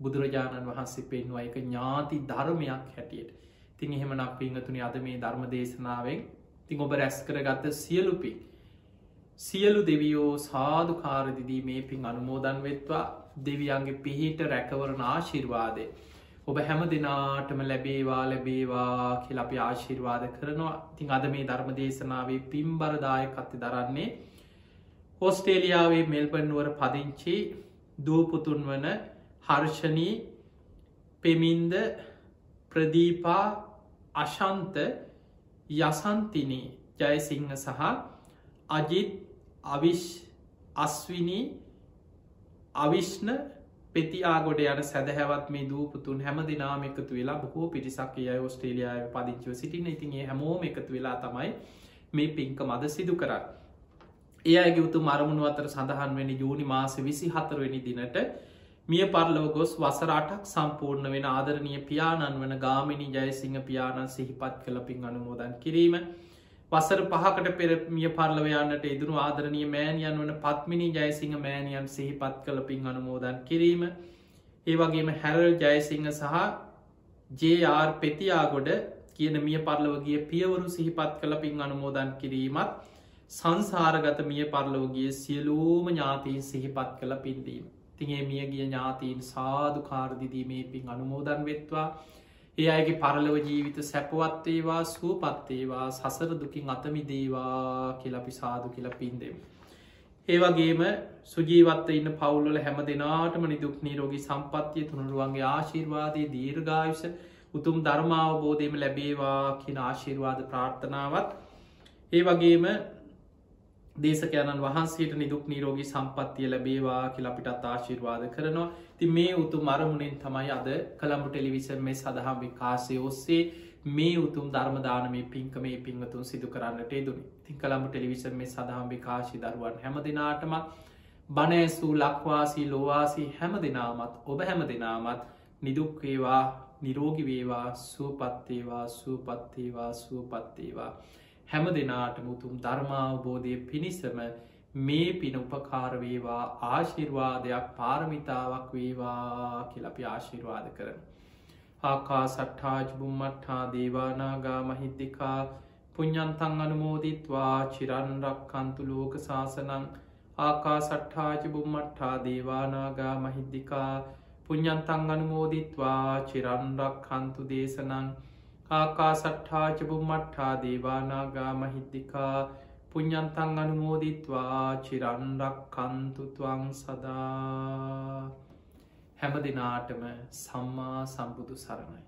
A: බුදුරජාණන් වහන්සේ පෙන්වා එක ඥාති ධර්මයක් හැටියට. තින් එහෙමනක් පිංහතුනි අද මේ ධර්ම දේශනාවෙන් තිං ඔබ රැස් කරගත්ත සියලුපි සියලු දෙවියෝ සාධකාරදිදී මේ පින් අනුමෝදන් වෙත්වා. දෙවියන්ගේ පිහිට රැකවරණ ආශිර්වාදය. ඔබ හැම දෙනාටම ලැබේවා ලැබේවා කියල අපි ආශිර්වාද කරනවා. තින් අද මේ ධර්ම දේශනාවේ පිම්බරදායකත්ති දරන්නේ ඔස්ටේලියාවේ මෙල්බන්නුවර පදිංචි දූපුතුන් වන හර්ෂණී පෙමින්ද ප්‍රදීපා අශන්ත යසන්තිනී ජයසිංහ සහ අජිත් අවිශ් අස්විනී අවිශ්න පෙතිආගොඩ යන සැදහැවත් මේ දූපතුන් හැම දිනාම එකතු වෙලා බොහෝ පිරිසක් අය ඔස්ට්‍රේලියයාය පදිංචව සිටින ඉතින්ගේ හැමෝම එකතු වෙලා තමයි මේ පින්ක මද සිදු කර. ඒ අයගේ උතු මරමුණු අතර සඳහන් වෙන ජූනි මාස විසි හතරවෙනි දිනට මිය පරලව ගොස් වසරාටක් සම්පූර්ණ වෙන ආදරණය පියාණන් වන ගාමිනි ජයසිංහ පියාණන් සිහිපත් කළ පින් අනුමෝදන් කිරීම. වසර පහකට පෙර මිය පරලවයන්නට ඉදුරු ආදරණය මෑනියන් වන පත්මිනි ජයසිංහ මෑනියන් සිහිපත් කළ පින් අනුමෝදන් කිරීම. ඒ වගේම හැරල් ජයසිංහ සහ ජR පෙතියාගොඩ කියන මිය පරලවගේ පියවරු සිහිපත් කළ පින් අනුමෝදන් කිරීමත් සංසාරගත මිය පරලෝගේ සියලූම ඥාතීන් සිහිපත් කළ පින්දීම. තිගේ මියගිය ඥාතීන් සාධ කාරදිදීමේ පින් අනුමෝදන් වෙත්වා ඒ අයගේ පරලව ජීවිත සැපවත්තේවා සූපත්තේවා සසර දුකින් අතමිදේවා කියලපි සාදු කියල පින්දෙම්. ඒවගේම සුජීවත්ත ඉන්න පවුල්ල හැම දෙනාටම නිදුක් නීරෝගී සම්පත්තිය තුනුරුවන්ගේ ආශීර්වාදය දීර්ගායුෂ උතුම් ධර්මාවබෝධයම ලැබේවා කියන ආශීර්වාද ප්‍රාර්ථනාවත් ඒ වගේම දේශකයණන් වහන්සේට නිදුක් නීරෝගී සම්පත්තිය ලැබේවා කියල අපිටත් ආශිර්වාද කරනවා. ති මේ උතු මරමුණෙන් තමයි අද කළම්ඹු ටෙලිවිසන් මේ සඳහම් විකාසය ඔස්සේ මේ උතුම් ධර්මදාන මේ පින්ක මේ පිංහතුන් සිදු කරන්නට දුනි තින් කළම්ඹු ටෙලිවිසන් මේ සඳහම් විකාශි දරුවන් හැම දෙනාටම බනෑසූ ලක්වාසී ලෝවාසී හැම දෙනාමත් ඔබ හැම දෙනාමත් නිදුක්වේවා නිරෝගි වේවා සුවපත්තේවා සූපත්තේවා සූපත්තේවා හැම දෙනාට මුතුම් ධර්මාවබෝධය පිණිසම මේ පින උපකාරවේවා ආශිර්වාදයක් පාරමිතාවක් වේවා කියලපි ආශිර්වාද කරන. ආකා සට්ඨාජ බුම්මට්හා දේවානාගා මහිද්දිකා පුඤ්ඥන්තන් අනුමෝදිත්වා චිරන්රක්කන්තු ලෝක ශාසනං ආකා සට්ඨාජ බුම්මට්හා දේවානාගා මහිද්දිකා පුඤ්ඥන්තන් අනුමෝදිත්වා චිරන්රක්කන්තු දේශනං ආකා සට්ඨාචපුම්මට්ඨා දේවානාගා මහිද්දිකා පුඤ්ඥන්තන් අනුමෝදිත්වා චිරන්ඩක් කන්තුතුවං සදා හැම දෙනාටම සම්මා සම්බුදු සරණයි.